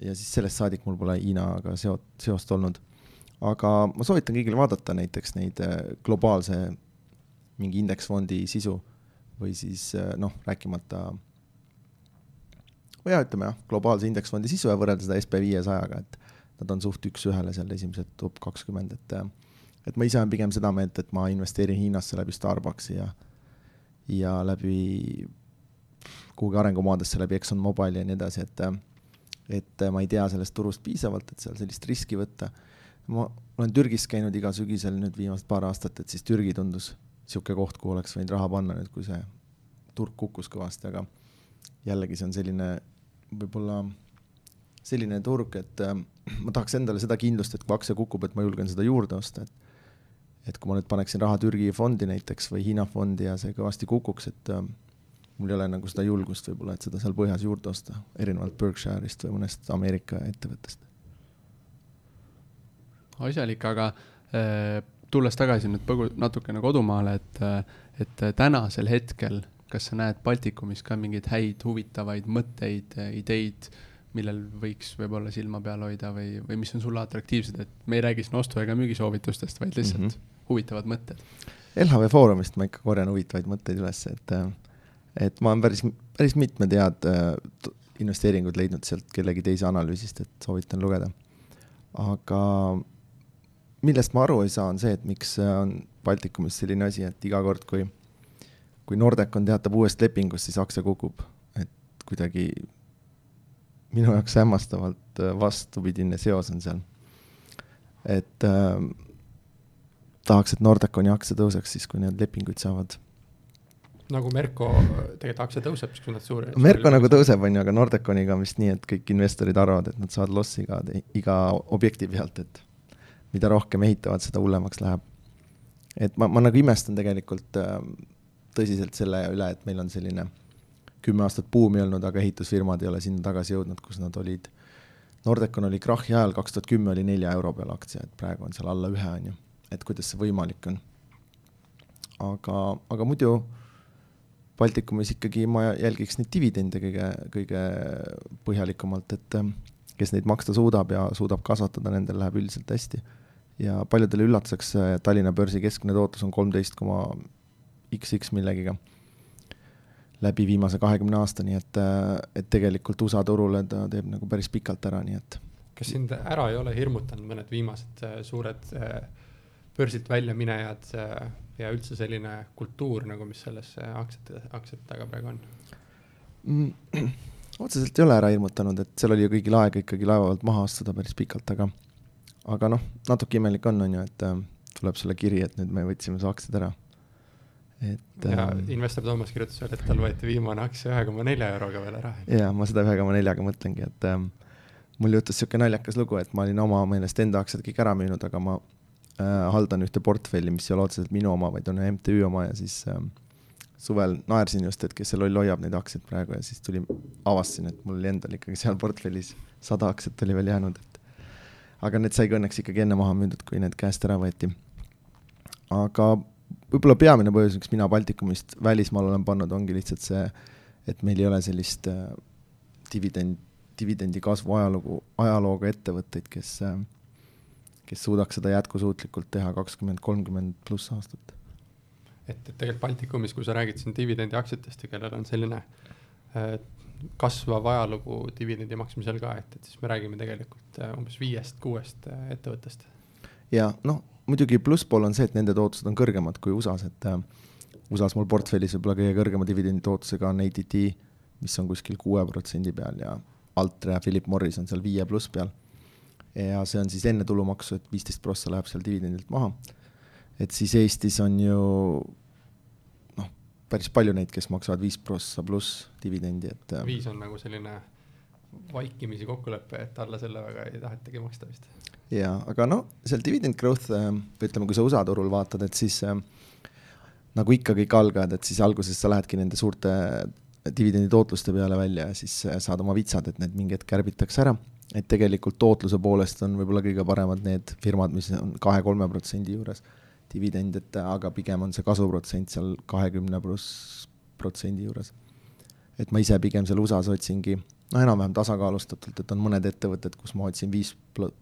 ja siis sellest saadik mul pole Hiinaga seot-, seost olnud. aga ma soovitan kõigile vaadata näiteks neid äh, globaalse mingi indeksfondi sisu või siis äh, noh, rääkimata või jah, ütleme jah, globaalse indeksfondi sisu ja võrrelda seda SB viiesajaga, et nad on suht üks-ühele seal esimesed top kakskümmend, et äh, et ma ise olen pigem seda meelt, et ma investeerin Hiinasse läbi Starbucksi ja ja läbi kuhugi arengumaadesse läbi Exxon Mobile'i ja nii edasi, et et äh, ma ei tea sellest turust piisavalt, et seal sellist riski võtta. ma olen Türgis käinud iga sügisel nüüd viimased paar aastat, et siis Türgi tundus niisugune koht, kuhu oleks võinud raha panna nüüd, kui see turg kukkus kõvasti, aga jällegi see on selline võib-olla selline turg, et äh, ma tahaks endale seda kindlust, et kui aktsia kukub, et ma julgen seda juurde osta, et et kui ma nüüd paneksin raha Türgi fondi näiteks või Hiina fondi ja see kõvasti kukuks, et äh, mul ei ole nagu seda julgust võib-olla, et seda seal põhjas juurde osta, erinevalt Berkshire'ist või mõnest Ameerika ettevõttest. asjalik, aga äh, tulles tagasi nüüd põgu-, natukene kodumaale, et, äh, et tänasel hetkel, kas sa näed Baltikumis ka mingeid häid huvitavaid mõtteid, ideid, millel võiks võib-olla silma peal hoida või, või mis on sulle atraktiivsed, et me ei räägi siin ostu- ega müügisoovitustest, vaid lihtsalt mm -hmm. huvitavad mõtted? LHV Foorumist ma ikka korjan huvitavaid mõtteid üles, et äh, et ma olen päris, päris mitmed head äh, investeeringud leidnud sealt kellegi teise analüüsist, et soovitan lugeda. aga millest ma aru ei saa, on see, et miks on Baltikumis selline asi, et iga kord, kui, kui Nordecon teatab uuest lepingust, siis aktsia kukub, et kuidagi minu jaoks hämmastavalt äh, vastupidine seos on seal. et äh, tahaks, et Nordeconi aktsia tõuseks siis, kui need lepinguid saavad nagu Merko tegelikult aktsia tõuseb, siis kui nad suuri. Merko nagu tõuseb, on ju, aga Nordeconiga on vist nii, et kõik investorid arvavad, et nad saavad lossi ka iga objekti pealt, et mida rohkem ehitavad, seda hullemaks läheb. et ma, ma nagu imestan tegelikult äh, tõsiselt selle üle, et meil on selline kümme aastat buumi olnud, aga ehitusfirmad ei ole sinna tagasi jõudnud, kus nad olid. Nordecon oli krahhi ajal, kaks tuhat kümme oli nelja euro peal aktsia, et praegu on seal alla ühe, on ju. et kuidas see võimalik on. aga, aga muidu Baltikumis ikkagi ma jälgiks neid dividende kõige, kõige põhjalikumalt, et ähm, kes neid maksta suudab ja suudab kasvatada, nendel läheb üldiselt hästi. ja paljudele üllatuseks Tallinna börsi keskmine tootlus on kolmteist koma XX millegiga läbi viimase kahekümne aasta, nii et, äh, et tegelikult USA turule ta teeb nagu päris pikalt ära, nii et. kas sind ära ei ole hirmutanud mõned viimased äh, suured äh, börsilt väljaminejad ja üldse selline kultuur nagu, mis selles aktsiate, aktsiate taga praegu on mm,? otseselt ei ole ära hirmutanud, et seal oli ju kõigil aega ikkagi laeva pealt maha astuda päris pikalt, aga, aga noh, natuke imelik on, on ju, et äh, tuleb sulle kiri, et nüüd me võtsime su aktsiad ära. et. ja äh, investor Toomas kirjutas veel, et tal võeti viimane aktsia ühe koma nelja euroga veel ära. ja ma seda ühe koma neljaga mõtlengi, et äh, mul juhtus siuke naljakas lugu, et ma olin oma meelest enda aktsiad kõik ära müünud, aga ma äh, haldan ühte portfelli, mis ei ole otseselt minu oma, vaid on MTÜ oma ja siis äh, suvel naersin just, et kes see loll hoiab neid aktsiaid praegu ja siis tuli, avastasin, et mul oli endal ikkagi seal portfellis sada aktsiat oli veel jäänud, et aga need saigi õnneks ikkagi enne maha müüdud, kui need käest ära võeti. aga võib-olla peamine põhjus, miks mina Baltikumist välismaal olen pannud, ongi lihtsalt see, et meil ei ole sellist äh, dividend, dividendi kasvu ajalugu, ajalooga ettevõtteid, kes äh, kes suudaks seda jätkusuutlikult teha kakskümmend, kolmkümmend pluss aastat. et, et tegelikult Baltikumis, kui sa räägid siin dividendiaktsiatest ja kellel on selline äh, kasvav ajalugu dividendi maksmisel ka, et, et siis me räägime tegelikult äh, umbes viiest-kuuest äh, ettevõttest. ja noh, muidugi plusspool on see, et nende tootlused on kõrgemad kui USA-s, et äh, USA-s mul portfellis võib-olla kõige kõrgema dividendi tootlusega on ATT, mis on kuskil kuue protsendi peal ja Altre ja Philip Morris on seal viie pluss peal ja see on siis enne tulumaksu, et viisteist prossa läheb seal dividendilt maha. et siis Eestis on ju noh, päris palju neid, kes maksavad viis prossa pluss dividendi, et. viis on nagu selline vaikimisi kokkulepe, et alla selle väga ei tahetagi maksta vist. jaa, aga noh, seal dividend growth äh,, ütleme, kui sa USA turul vaatad, et siis äh, nagu ikka kõik algajad, et siis alguses sa lähedki nende suurte dividendi tootluste peale välja ja siis äh, saad oma vitsad, et need mingi hetk kärbitakse ära. Et tegelikult tootluse poolest on võib-olla kõige paremad need firmad, mis on kahe-kolme protsendi juures dividend, et aga pigem on see kasvuprotsent seal kahekümne pluss protsendi juures. et ma ise pigem seal USA-s otsingi noh, enam-vähem tasakaalustatult, et on mõned ettevõtted, kus ma otsin viis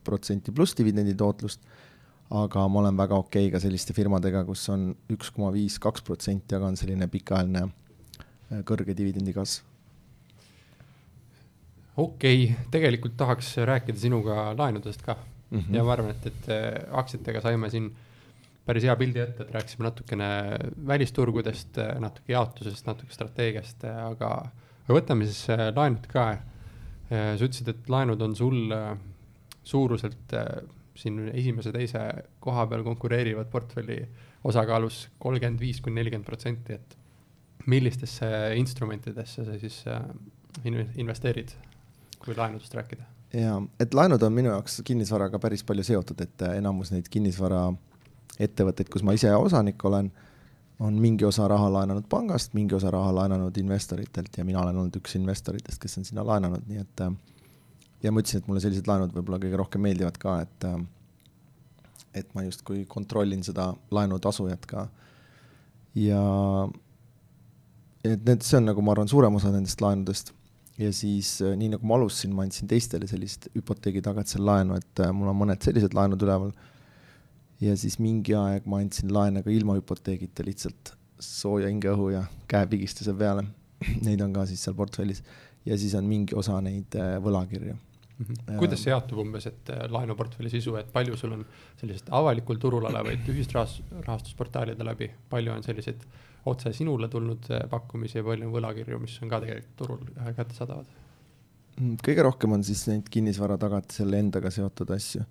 protsenti pluss dividendi tootlust, aga ma olen väga okei okay ka selliste firmadega, kus on üks koma viis, kaks protsenti, aga on selline pikaajaline äh, kõrge dividendi kasv. Okei okay,, tegelikult tahaks rääkida sinuga laenudest ka mm -hmm. ja ma arvan, et, et äh, aktsiatega saime siin päris hea pildi ette, et rääkisime natukene välisturgudest, natuke jaotusest, natuke strateegiast, aga, aga võtame siis äh, laenud ka. Äh, sa ütlesid, et laenud on sul äh, suuruselt siin esimese, teise koha peal konkureerivad portfelli osakaalus kolmkümmend viis kuni nelikümmend protsenti, et millistesse instrumentidesse sa siis investeerid, kui laenudest rääkida? jaa, et laenud on minu jaoks kinnisvaraga päris palju seotud, et enamus neid kinnisvara äh, ettevõtteid, kus ma ise osanik olen, on mingi osa raha laenanud pangast, mingi osa raha laenanud investoritelt ja mina olen olnud üks investoritest, kes on sinna laenanud, nii et ja ma ütlesin, et mulle sellised laenud võib-olla kõige rohkem meeldivad ka, et et ma justkui kontrollin seda laenutasujat ka ja et need, see on nagu ma arvan, suurem osa nendest laenudest ja siis nii nagu ma alustasin, ma andsin teistele sellist hüpoteegi tagatisel laenu, et mul on mõned sellised laenud üleval ja siis mingi aeg ma andsin laene ka ilma hüpoteegita lihtsalt sooja hingeõhu ja käepigistuse peale. Neid on ka siis seal portfellis ja siis on mingi osa neid äh, võlakirju. Kuidas see jaotub umbes, et äh, laenuportfelli sisu, et palju sul on selliseid avalikul turul olevaid ühisrahastusportaalide läbi, palju on selliseid otse sinule tulnud äh, pakkumisi ja palju on võlakirju, mis on ka tegelikult turul kättesaadavad? Mm, kõige rohkem on siis neid kinnisvara tagatisele endaga seotud asju.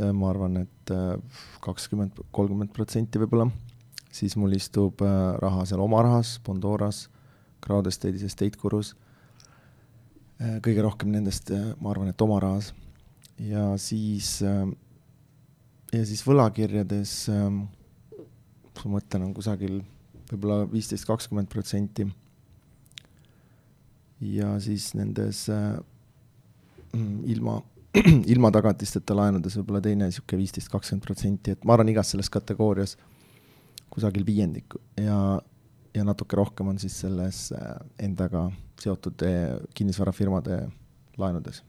Äh, ma arvan, et äh, kakskümmend, kolmkümmend protsenti võib-olla, siis mul istub äh, raha seal oma rahas, Bondoras, Crowd Estate'is, Estate Gurus, kõige rohkem nendest, ma arvan, et oma rahas, ja siis, ja siis võlakirjades, ma mõtlen, on kusagil võib-olla viisteist, kakskümmend protsenti, ja siis nendes ilma ilma tagatisteta laenudes võib-olla teine niisugune viisteist, kakskümmend protsenti, et ma arvan, igas selles kategoorias kusagil viiendik ja, ja natuke rohkem on siis selles äh, endaga seotud äh, kinnisvarafirmade laenudes.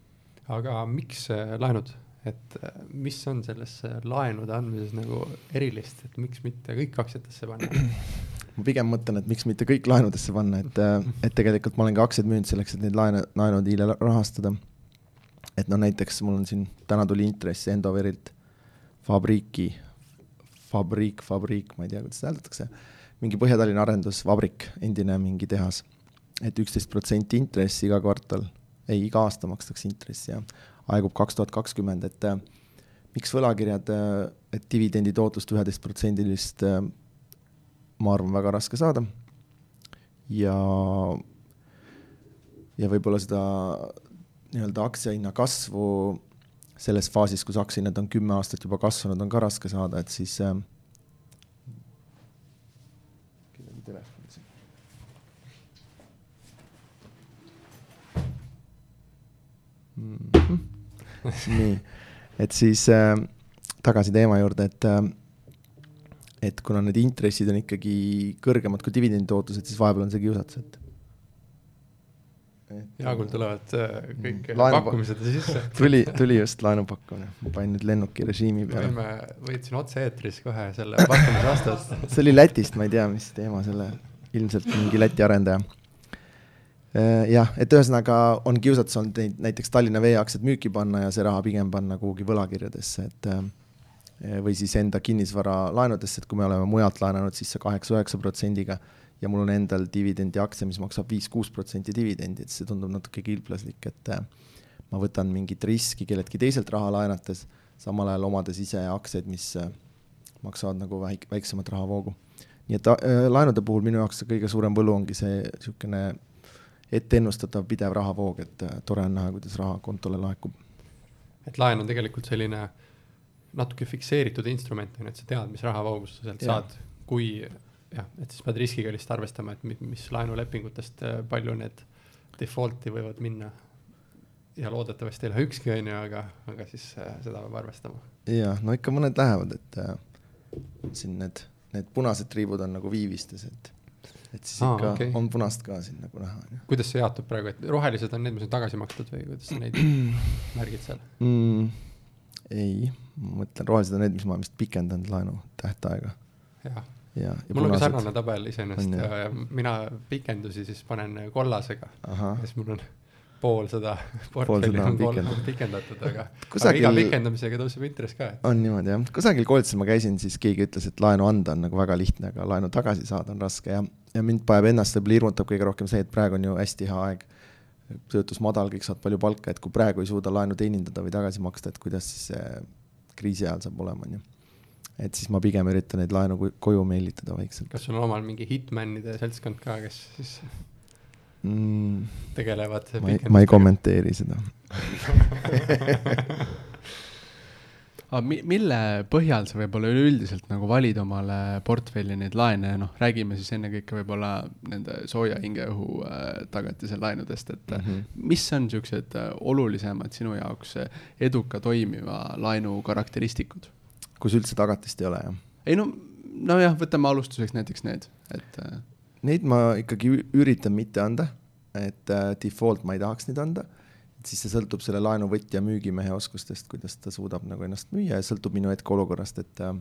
aga miks äh, laenud, et mis on selles laenude andmises nagu erilist, et miks mitte kõik aktsiatesse panna? ma pigem mõtlen, et miks mitte kõik laenudesse panna, et, et tegelikult ma olen ka aktsiaid müünud selleks, et neid laene, laenudiile rahastada et noh, näiteks mul on siin, täna tuli intress Endoverilt Fabriiki, Fabriik, Fabriik, ma ei tea, kuidas seda hääldatakse, mingi Põhja-Tallinna arendusvabrik, endine mingi tehas, et üksteist protsenti intressi iga kvartal, ei, iga aasta makstakse intressi ja aegub kaks tuhat kakskümmend, et äh, miks võlakirjad, äh, et dividendi tootlust üheteistprotsendilist äh, ma arvan, väga raske saada. ja, ja võib-olla seda nii-öelda aktsiahinna kasvu selles faasis, kus aktsiahinnad on kümme aastat juba kasvanud, on ka raske saada, et siis äh,. kellegi telefon siin. Mhm. Nii, et siis äh, tagasi teema juurde, et äh, et kuna need intressid on ikkagi kõrgemad kui dividenditootlused, siis vahepeal on see kiusatus, et ja kui tulevad äh, kõik Laenu... pakkumised sisse. Tuli, tuli just laenupakkumine, ma panin nüüd lennukirežiimi peale. võime, võitsin otse-eetris kohe selle pakkumise vastu see oli Lätist, ma ei tea, mis teema selle, ilmselt mingi Läti arendaja. Äh, jah, et ühesõnaga on kiusatus olnud neid näiteks Tallinna Vee aktsiad müüki panna ja see raha pigem panna kuhugi võlakirjadesse, et äh, või siis enda kinnisvara laenudesse, et kui me oleme mujalt laenanud, siis see kaheksa-üheksa protsendiga ja mul on endal dividendi aktsia, mis maksab viis-kuus protsenti dividendi, et see tundub natuke kilplaslik, et äh, ma võtan mingit riski kelleltki teiselt raha laenates, samal ajal omades ise aktsiaid, mis maksavad nagu väik-, väiksemat rahavoogu. nii et äh, laenude puhul minu jaoks kõige suurem võlu ongi see niisugune etteennustatav pidev rahavoog, et äh, tore on näha, kuidas raha kontole laekub. et laen on tegelikult selline natuke fikseeritud instrument, on ju, et sa tead, mis rahavoogust sa sealt ja. saad, kui jah, et siis pead riskiga lihtsalt arvestama, et mis laenulepingutest äh, palju need default'i võivad minna. ja loodetavasti ei lähe ükski, on ju, aga, aga siis äh, seda peab arvestama. jah, no ikka mõned lähevad, et äh, siin need, need punased triibud on nagu viivistes, et et siis Aa, ikka okay. on punast ka siin nagu näha. kuidas see jaotub praegu, et rohelised on need, mis on tagasi makstud või kuidas sa neid märgid seal mm,? ei, ma mõtlen, rohelised on need, mis ma vist pikendanud laenu tähtaega. jah ja, ja mul on ka sarnane tabel iseenesest mina pikendusi siis panen kollasega. ja siis mul on pool seda portfelli on pikendatud, pikendatud, aga Kusagil... aga iga pikendamisega tõuseb intress ka. on niimoodi jah, kusagil koolitusel ma käisin, siis keegi ütles, et laenu anda on nagu väga lihtne, aga laenu tagasi saada on raske ja, ja mind paneb ennast võib-olla hirmutab kõige rohkem see, et praegu on ju hästi hea aeg. töötus madal, kõik saavad palju palka, et kui praegu ei suuda laenu teenindada või tagasi maksta, et kuidas siis see kriisi ajal saab olema, on ju et siis ma pigem üritan neid laenu koju meelitada vaikselt. kas sul on omal mingi hitmanide seltskond ka, kes siis mm, tegelevad. ma ei, ma ei kommenteeri seda aga mi-, mille põhjal sa võib-olla üleüldiselt nagu valid omale portfelli neid laene, noh, räägime siis ennekõike võib-olla nende sooja hingeõhu äh, tagatise laenudest, et mm -hmm. mis on siuksed äh, olulisemad sinu jaoks eduka toimiva laenu karakteristikud? kus üldse tagatist ei ole, jah? ei no, nojah, võtame alustuseks näiteks need, et äh, Neid ma ikkagi üritan mitte anda, et äh, default ma ei tahaks neid anda, siis see sõltub selle laenuvõtja müügimehe oskustest, kuidas ta suudab nagu ennast müüa ja sõltub minu hetkeolukorrast, et äh,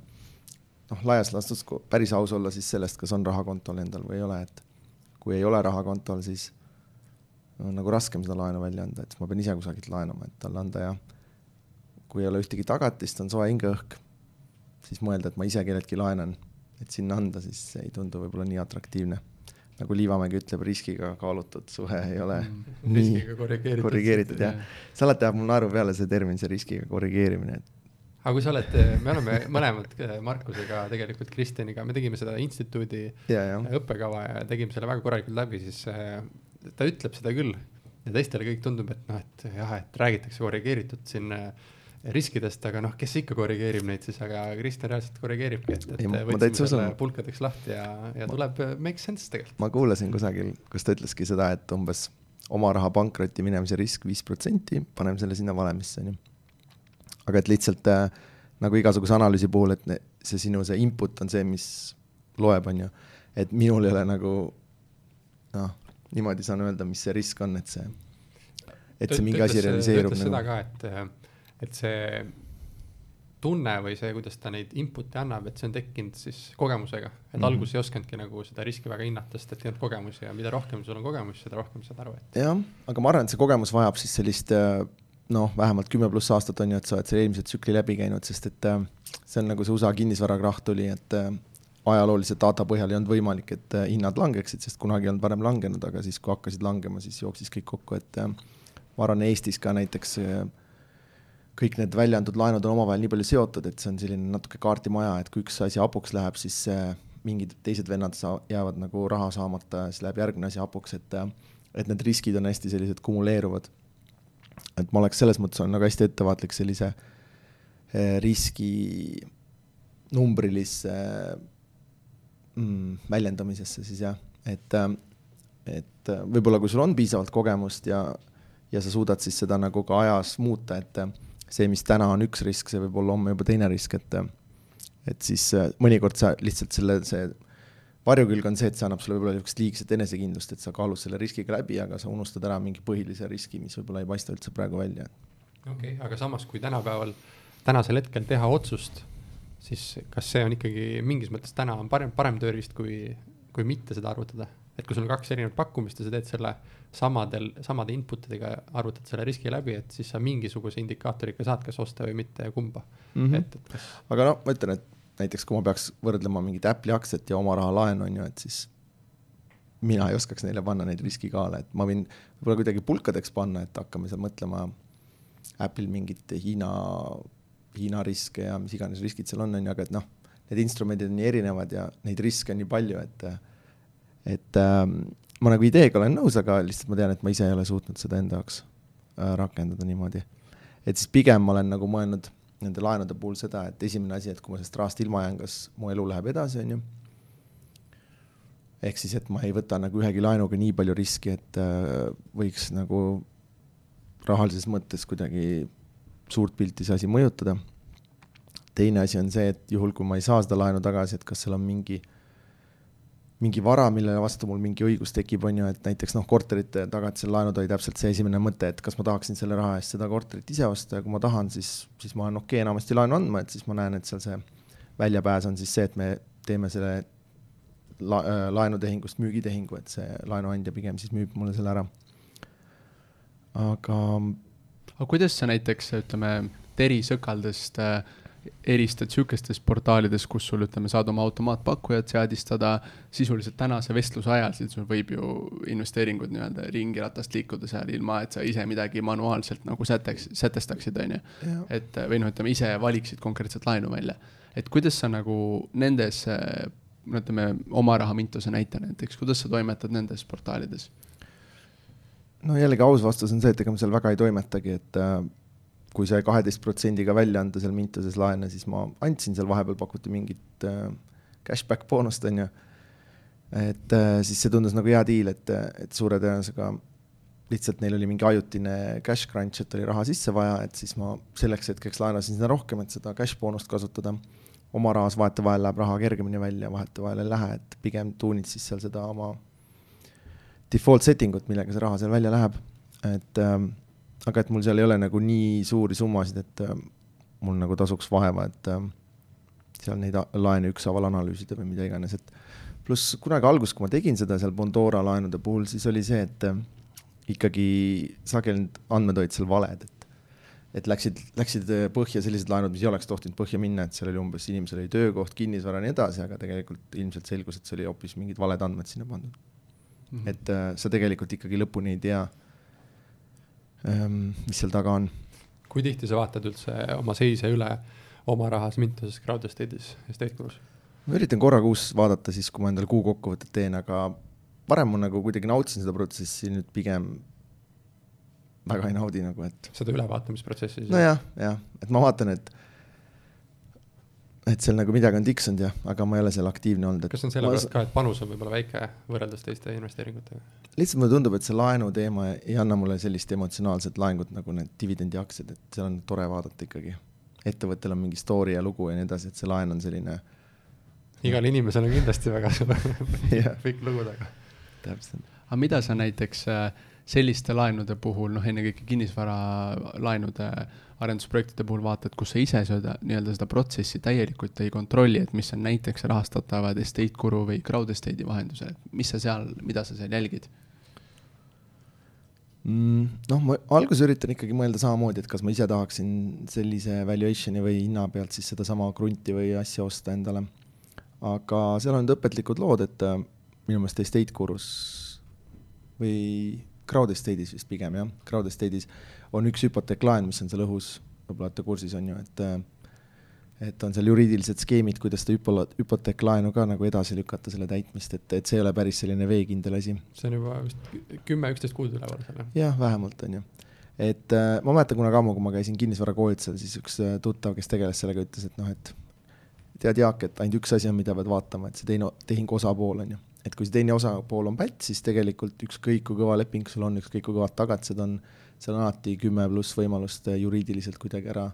noh, laias laastus päris aus olla siis sellest, kas on raha kontol endal või ei ole, et kui ei ole raha kontol, siis on nagu raskem seda laenu välja anda, et ma pean ise kusagilt laenama, et talle anda ja kui ei ole ühtegi tagatist, on soe hingeõhk, siis mõelda, et ma ise kelleltki laenan, et sinna anda, siis ei tundu võib-olla nii atraktiivne nagu Liivamägi ütleb, riskiga kaalutud suhe ei ole mm, nii korrigeeritud, korrigeeritud jah. see alati ajab mul naeru peale, see termin, see riskiga korrigeerimine, aga kui sa oled, me oleme mõlemad äh, Markusega tegelikult Kristjaniga, me tegime seda instituudi ja, ja. õppekava ja tegime selle väga korralikult läbi, siis äh, ta ütleb seda küll ja teistele kõik tundub, et noh, et jah, et räägitakse korrigeeritud siin äh, riskidest, aga noh, kes ikka korrigeerib neid siis, aga Kristjan reaalselt korrigeeribki, et, et võtsime selle pulkadeks lahti ja, ja tuleb äh, make sense tegelikult. ma kuulasin kusagil, kus ta ütleski seda, et umbes oma raha pankrotti minemise risk viis protsenti, paneme selle sinna valemisse, onju. aga et lihtsalt äh, nagu igasuguse analüüsi puhul, et ne, see sinu see input on see, mis loeb, onju. et minul ei ole nagu noh, niimoodi saan öelda, mis see risk on, et see, et see mingi asi realiseerub. ta ütles nagu. seda ka, et äh, et see tunne või see, kuidas ta neid input'e annab, et see on tekkinud siis kogemusega, et mm -hmm. alguses ei osanudki nagu seda riski väga hinnata, sest et ei olnud kogemusi ja mida rohkem sul on kogemusi, seda rohkem saad aru, et. jah, aga ma arvan, et see kogemus vajab siis sellist äh, noh, vähemalt kümme pluss aastat on ju, et sa oled selle eelmise tsükli läbi käinud, sest et äh, see on nagu see USA kinnisvarakrahh tuli, et äh, ajaloolise data põhjal ei olnud võimalik, et hinnad langeksid, sest kunagi ei olnud varem langenud, aga siis, kui hakkasid langema, siis jooksis kõik kokku, et ma arvan, Eestis ka näiteks äh, kõik need välja antud laenud on omavahel nii palju seotud, et see on selline natuke kaardimaja, et kui üks asi hapuks läheb, siis mingid teised vennad saa-, jäävad nagu raha saamata ja siis läheb järgmine asi hapuks, et et need riskid on hästi sellised kumuleeruvad. et ma oleks selles mõttes olen nagu hästi ettevaatlik sellise eh, riski numbrilisse mm, väljendamisesse siis jah, et, et võib-olla kui sul on piisavalt kogemust ja, ja sa suudad siis seda nagu ka ajas muuta, et see, mis täna on üks risk, see võib olla homme juba teine risk, et et siis äh, mõnikord sa lihtsalt selle, see varjukülg on see, et see annab sulle võib-olla niisugust liigset enesekindlust, et sa kaalud selle riskiga läbi, aga sa unustad ära mingi põhilise riski, mis võib-olla ei paista üldse praegu välja. okei okay,, aga samas, kui tänapäeval, tänasel hetkel teha otsust, siis kas see on ikkagi mingis mõttes täna on parem, parem tööriist, kui, kui mitte seda arvutada? Et kui sul on kaks erinevat pakkumist ja sa teed selle samadel, samade input idega arvutad selle riski läbi, et siis sa mingisuguse indikaatoriga saad kas osta või mitte ja kumba mm. -hmm. et, et kas. aga noh, ma ütlen, et näiteks kui ma peaks võrdlema mingit Apple'i aktsiat ja oma raha laenu on ju, et siis mina ei oskaks neile panna neid riskikaale, et ma võin võib-olla kuidagi pulkadeks panna, et hakkame seal mõtlema Apple'il mingit Hiina, Hiina riske ja mis iganes riskid seal on, on ju, aga et noh, need instrumendid on nii erinevad ja neid riske on nii palju, et et ähm, ma nagu ideega olen nõus, aga lihtsalt ma tean, et ma ise ei ole suutnud seda enda jaoks äh, rakendada niimoodi. et siis pigem ma olen nagu mõelnud nende laenude puhul seda, et esimene asi, et kui ma sellest rahast ilma jään, kas mu elu läheb edasi, on ju. ehk siis, et ma ei võta nagu ühegi laenuga nii palju riski, et äh, võiks nagu rahalises mõttes kuidagi suurt pilti see asi mõjutada. teine asi on see, et juhul, kui ma ei saa seda laenu tagasi, et kas seal on mingi, mingi vara, millele vastu mul mingi õigus tekib, on ju, et näiteks noh, korterite tagatisel laenud oli täpselt see esimene mõte, et kas ma tahaksin selle raha eest seda korterit ise osta ja kui ma tahan, siis, siis ma olen okei okay, enamasti laenu andma, et siis ma näen, et seal see väljapääs on siis see, et me teeme selle la, laenutehingust müügitehingu, et see laenuandja pigem siis müüb mulle selle ära. aga aga kuidas sa näiteks, ütleme, terisõkaldest äh, eristad sihukestest portaalides, kus sul, ütleme, saad oma automaatpakkujat seadistada sisuliselt tänase vestluse ajal, siis sul võib ju investeeringud nii-öelda ringiratast liikuda seal ilma, et sa ise midagi manuaalselt nagu säteks, sätestaksid, on ju. et või noh, ütleme ise valiksid konkreetselt laenu välja. et kuidas sa nagu nendes, no ütleme, oma raha mintuse näite näiteks, kuidas sa toimetad nendes portaalides? no jällegi aus vastus on see, et ega ma seal väga ei toimetagi, et äh, kui sai kaheteist protsendiga välja anda seal Mintuses laene, siis ma andsin seal vahepeal pakuti mingit äh, cashback boonust, on ju. et äh, siis see tundus nagu hea diil, et, et suure tõenäosusega lihtsalt neil oli mingi ajutine cash crunch, et oli raha sisse vaja, et siis ma selleks hetkeks laenasin seda rohkem, et seda cash boonust kasutada. oma rahas vahetevahel läheb raha kergemini välja, vahetevahel ei lähe, et pigem tuunid siis seal seda oma default setting ut, millega see raha seal välja läheb. et ähm, aga et mul seal ei ole nagu nii suuri summasid, et äh, mul nagu tasuks vaeva, et äh, seal neid laene ükshaaval analüüsida või mida iganes, et pluss kunagi alguses, kui ma tegin seda seal Bondora laenude puhul, siis oli see, et äh, ikkagi sageli need andmed olid seal valed, et et läksid, läksid põhja sellised laenud, mis ei oleks tohtinud põhja minna, et seal oli umbes, inimesel oli töökoht, kinnisvara ja nii edasi, aga tegelikult ilmselt selgus, et see oli hoopis mingid valed andmed sinna pandud mm. -hmm. et äh, sa tegelikult ikkagi lõpuni ei tea mis seal taga on. kui tihti sa vaatad üldse oma seise üle oma rahas Mintuses, Crowdestate'is, Estate Gurus? ma üritan korra kuus vaadata siis, kui ma endale kuu kokkuvõtet teen, aga varem ma nagu kuidagi nautisin seda protsessi, nüüd pigem väga ei naudi nagu, et. seda ülevaatamisprotsessi? nojah, jah, et ma vaatan, et et seal nagu midagi on tiksunud jah, aga ma ei ole seal aktiivne olnud. kas on sellepärast ma... ka, et panus on võib-olla väike võrreldes teiste investeeringutega? lihtsalt mulle tundub, et see laenu teema ei anna mulle sellist emotsionaalset laengut nagu need dividendiaktsiad, et seal on tore vaadata ikkagi. ettevõttel on mingi story ja lugu ja nii edasi, et see laen on selline. igal inimesel on kindlasti väga pikk lugu taga. täpselt. aga mida sa näiteks äh, selliste laenude puhul, noh, ennekõike kinnisvaralaenude arendusprojektide puhul vaatad, kus sa ise seda nii-öelda seda protsessi täielikult ei kontrolli, et mis on näiteks rahastatavad estate guru või crowd estate'i vahendusel, mis sa seal, mida sa seal jälgid? Mm, noh, ma alguses üritan ikkagi mõelda samamoodi, et kas ma ise tahaksin sellise valuation'i või hinna pealt siis sedasama krunti või asja osta endale. aga seal on õpetlikud lood, et äh, minu meelest estate gurus või crowd estate'is vist pigem jah, crowd estate'is on üks hüpoteeklaen, mis on seal õhus, võib-olla olete kursis, on ju, et et on seal juriidilised skeemid, kuidas seda hüpo-, hüpoteeklaenu ka nagu edasi lükata, selle täitmist, et, et see ei ole päris selline veekindel asi. see on juba vist kümme, üksteist kuud üleval seal, jah? jah, vähemalt, on ju. et äh, ma mäletan kunagi ammu, kui ma käisin kinnisvarakoolitusel, siis üks äh, tuttav, kes tegeles sellega, ütles, et noh, et tead, Jaak, et ainult üks asi on, mida pead vaatama, et see teine tehingu osapool, on ju. Et kui see teine osapool on pätt, siis tegelikult ükskõik kui kõva leping sul on, ükskõik kui kõvad tagatised on, seal on alati kümme pluss võimalust äh, juriidiliselt kuidagi ära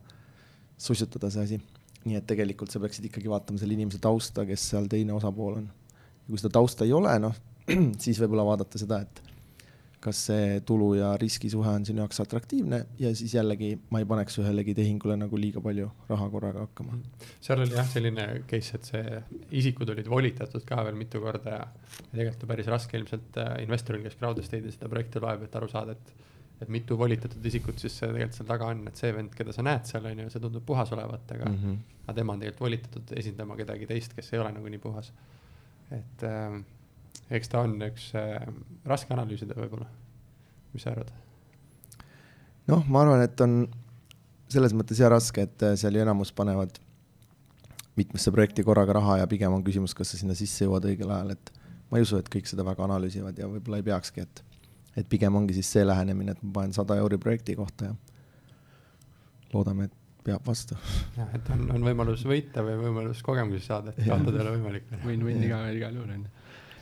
sussutada see asi. nii et tegelikult sa peaksid ikkagi vaatama selle inimese tausta, kes seal teine osapool on. ja kui seda tausta ei ole, noh, siis võib-olla vaadata seda, et kas see tulu ja riskisuhe on sinu jaoks atraktiivne ja siis jällegi ma ei paneks ühelegi tehingule nagu liiga palju raha korraga hakkama. seal oli jah, selline case, et see isikud olid volitatud ka veel mitu korda ja tegelikult on päris raske ilmselt äh, investoril, kes crowd estate'i seda projekti loeb, et aru saada, et et mitu volitatud isikut siis tegelikult seal taga on, et see vend, keda sa näed seal on ju, see tundub puhas olevat, aga mm, -hmm. aga tema on tegelikult volitatud esindama kedagi teist, kes ei ole nagu nii puhas. et äh, eks ta on üks äh, raske analüüsida võib-olla, mis sa arvad? noh, ma arvan, et on selles mõttes ja raske, et äh, seal ju enamus panevad mitmesse projekti korraga raha ja pigem on küsimus, kas sa sinna sisse jõuad õigel ajal, et ma ei usu, et kõik seda väga analüüsivad ja võib-olla ei peakski, et, et pigem ongi siis see lähenemine, et ma panen sada euri projekti kohta ja loodame, et peab vastu. jah, et on, on võimalus võita või võimalus kogemusi saada, et kaotada ei ole võimalik. Win-win igal, igal juhul on ju.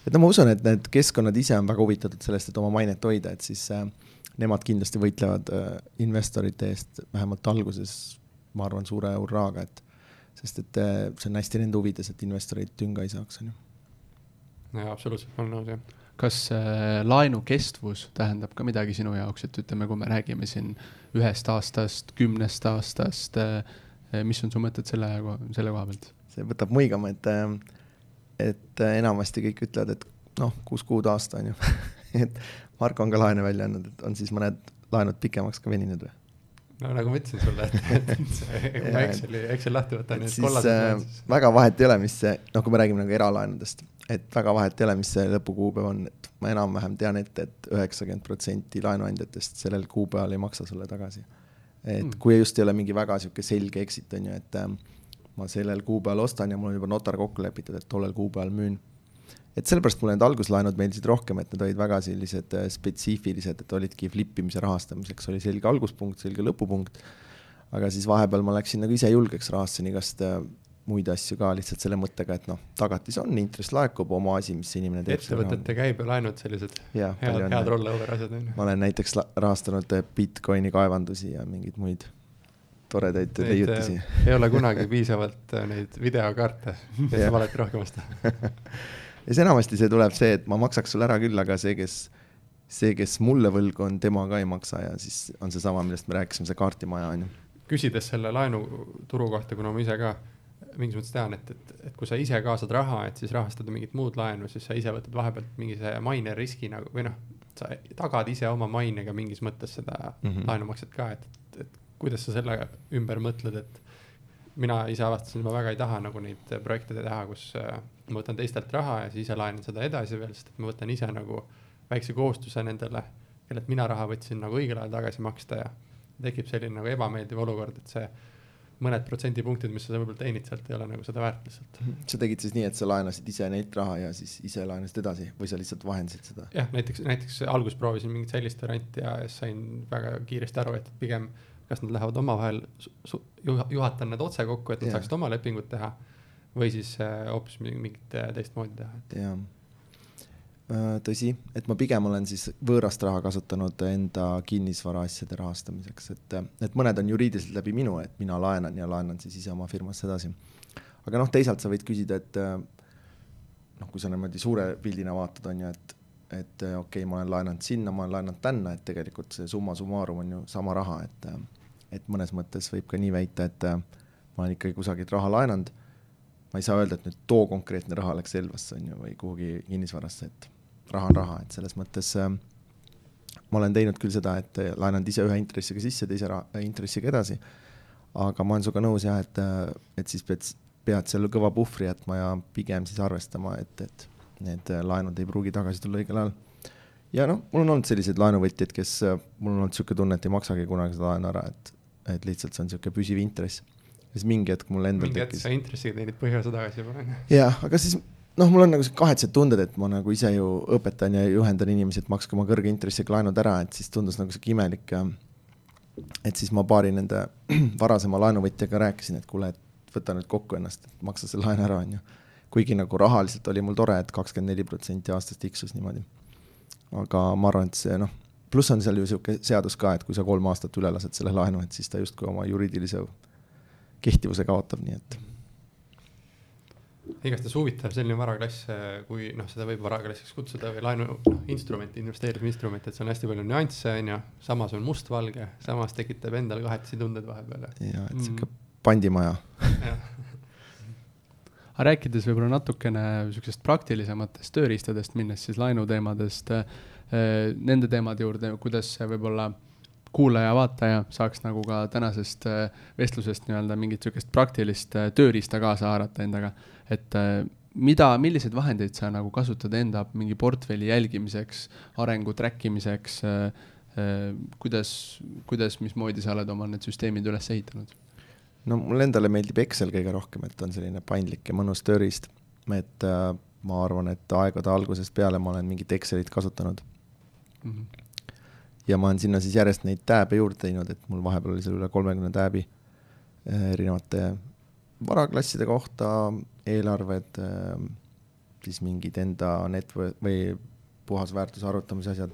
Et no ma usun, et need keskkonnad ise on väga huvitatud sellest, et oma mainet hoida, et siis äh, nemad kindlasti võitlevad äh, investorite eest vähemalt alguses, ma arvan, suure hurraaga, et sest et äh, see on hästi nende huvides, et investorid tünga ei saaks, on ju. jaa, absoluutselt, ma olen nõus, jah kas äh, laenu kestvus tähendab ka midagi sinu jaoks, et ütleme, kui me räägime siin ühest aastast, kümnest aastast äh,, mis on su mõtted selle, selle koha pealt? see võtab muigama, et, äh, et äh, enamasti kõik ütlevad, et noh, kuus kuud aasta on ju et Marko on ka laene välja andnud, et on siis mõned laenud pikemaks ka veninud või? no nagu ma ütlesin sulle, et, et see, kui ma Exceli, Excel lahti võtan, need kollased äh, väga vahet ei ole, mis see, noh, kui me räägime nagu eralaenudest, et väga vahet ei ole, mis see lõpukuupäev on, et ma enam-vähem tean ette et, et üheksakümmend protsenti laenuandjatest sellel kuupäeval ei maksa sulle tagasi. et mm. kui just ei ole mingi väga sihuke selge exit on ju, et äh, ma sellel kuupäeval ostan ja mul on juba notar kokku lepitud, et tollel kuupäeval müün et sellepärast mulle need alguslaenud meeldisid rohkem, et need olid väga sellised äh, spetsiifilised, et olidki flip imise rahastamiseks oli selge alguspunkt, selge lõpupunkt. aga siis vahepeal ma läksin nagu ise julgeks, rahastasin igast äh, muid asju ka lihtsalt selle mõttega, et noh, tagatis on, intress laekub, oma asi, mis inimene teeb. ettevõtete käibelaenud, sellised ja, head, head rollover asjad on ju. ma olen näiteks rahastanud äh, Bitcoini kaevandusi ja mingeid muid toredaid leiutisi. ei ole kunagi piisavalt neid videokaarte, et sa alati rohkem osta ja siis enamasti see tuleb see, et ma maksaks sulle ära küll, aga see, kes, see, kes mulle võlgu on, tema ka ei maksa ja siis on seesama, millest me rääkisime, see kaardimaja on ju. küsides selle laenuturu kohta, kuna ma ise ka mingis mõttes tean, et, et, et kui sa ise kaasad raha, et siis rahastada mingit muud laenu, siis sa ise võtad vahepealt mingi see maine riski nagu või noh, sa tagad ise oma mainega mingis mõttes seda mm -hmm. laenumakset ka, et, et kuidas sa selle ümber mõtled, et mina ise avastasin, ma väga ei taha nagu neid projekte teha, kus äh, ma võtan teistelt raha ja siis ise laenan seda edasi veel, sest et ma võtan ise nagu väikse kohustuse nendele, kellelt mina raha võtsin nagu õigel ajal tagasi maksta ja tekib selline nagu ebameeldiv olukord, et see mõned protsendipunktid, mis sa võib-olla teenid sealt, ei ole nagu seda väärt lihtsalt. Mhm. sa tegid siis nii, et sa laenasid ise neilt raha ja siis ise laenasid edasi või sa lihtsalt vahendasid seda? jah, näiteks, näiteks alguses proovisin mingit sellist varianti ja sain väga kiiresti aru, et pigem kas nad lähevad omavahel, juhatan need otse kokku, et nad yeah. saaksid oma lepingut teha või siis äh, hoopis mingit äh, teistmoodi teha, et. jah, äh, tõsi, et ma pigem olen siis võõrast raha kasutanud enda kinnisvaraasjade rahastamiseks, et, et mõned on juriidiliselt läbi minu, et mina laenan ja laenan siis ise oma firmasse edasi. aga noh, teisalt sa võid küsida, et noh, kui sa niimoodi suure pildina vaatad, on ju, et et okei okay,, ma olen laenanud sinna, ma olen laenanud tänna, et tegelikult see summa summarum on ju sama raha, et et mõnes mõttes võib ka nii väita, et ma olen ikkagi kusagilt raha laenanud ma ei saa öelda, et nüüd too konkreetne raha läks Elvasse on ju või kuhugi kinnisvarasse, et raha on raha, et selles mõttes äh, ma olen teinud küll seda, et laenanud ise ühe intressiga sisse, teise raha, intressiga edasi. aga ma olen sinuga nõus jah, et, äh, et siis pead, pead seal kõva puhvri jätma ja pigem siis arvestama, et, et need laenud ei pruugi tagasi tulla õigel ajal. ja noh, mul on olnud selliseid laenuvõtjaid, kes, mul on olnud niisugune tunne, et ei maksagi kunagi seda laenu ära, et, et lihtsalt see on niisugune püsiv intress siis mingi hetk mul endal mingi hetk sa intressiga teenid põhiosa tagasi juba, on ju. jah, aga siis noh, mul on nagu kahetsed tunded, et ma nagu ise ju õpetan ja juhendan inimesi, et makske oma kõrge intressiga laenud ära, et siis tundus nagu sihuke imelik ja et siis ma paari nende varasema laenuvõtjaga rääkisin, et kuule, et võta nüüd kokku ennast, et maksa see laen ära, onju. kuigi nagu rahaliselt oli mul tore, et kakskümmend neli protsenti aastas tiksus niimoodi. aga ma arvan, et see noh, pluss on seal ju sihuke seadus ka, et kui sa kolm aastat üle lased selle laenu, et siis ta justkui oma juriidilise kehtivuse kaotab, nii et. igastahes huvitav selline varaklass, kui noh, seda võib varaklassiks kutsuda või laenu noh, instrument, investeerimisinstrument, et seal on hästi palju nüansse, on ju, samas on mustvalge, samas tekitab endal kahetisi tundeid vahepeal. ja, et sihuke mm. pandimaja aga rääkides võib-olla natukene sihukesest praktilisematest tööriistadest, minnes siis laenuteemadest äh,, nende teemade juurde, kuidas võib-olla kuulaja-vaataja saaks nagu ka tänasest äh, vestlusest nii-öelda mingit sihukest praktilist äh, tööriista kaasa haarata endaga. et äh, mida, milliseid vahendeid sa nagu kasutad enda mingi portfelli jälgimiseks, arengu track imiseks, kuidas, kuidas, mismoodi sa oled oma need süsteemid üles ehitanud? no mulle endale meeldib Excel kõige rohkem, et on selline paindlik ja mõnus tööriist. et ma arvan, et aegade algusest peale ma olen mingit Excelit kasutanud mm. -hmm. ja ma olen sinna siis järjest neid tääbe juurde teinud, et mul vahepeal oli seal üle kolmekümne tääbi äh, erinevate varaklasside kohta, eelarved äh,, siis mingid enda net- või puhasväärtuse arvutamise asjad.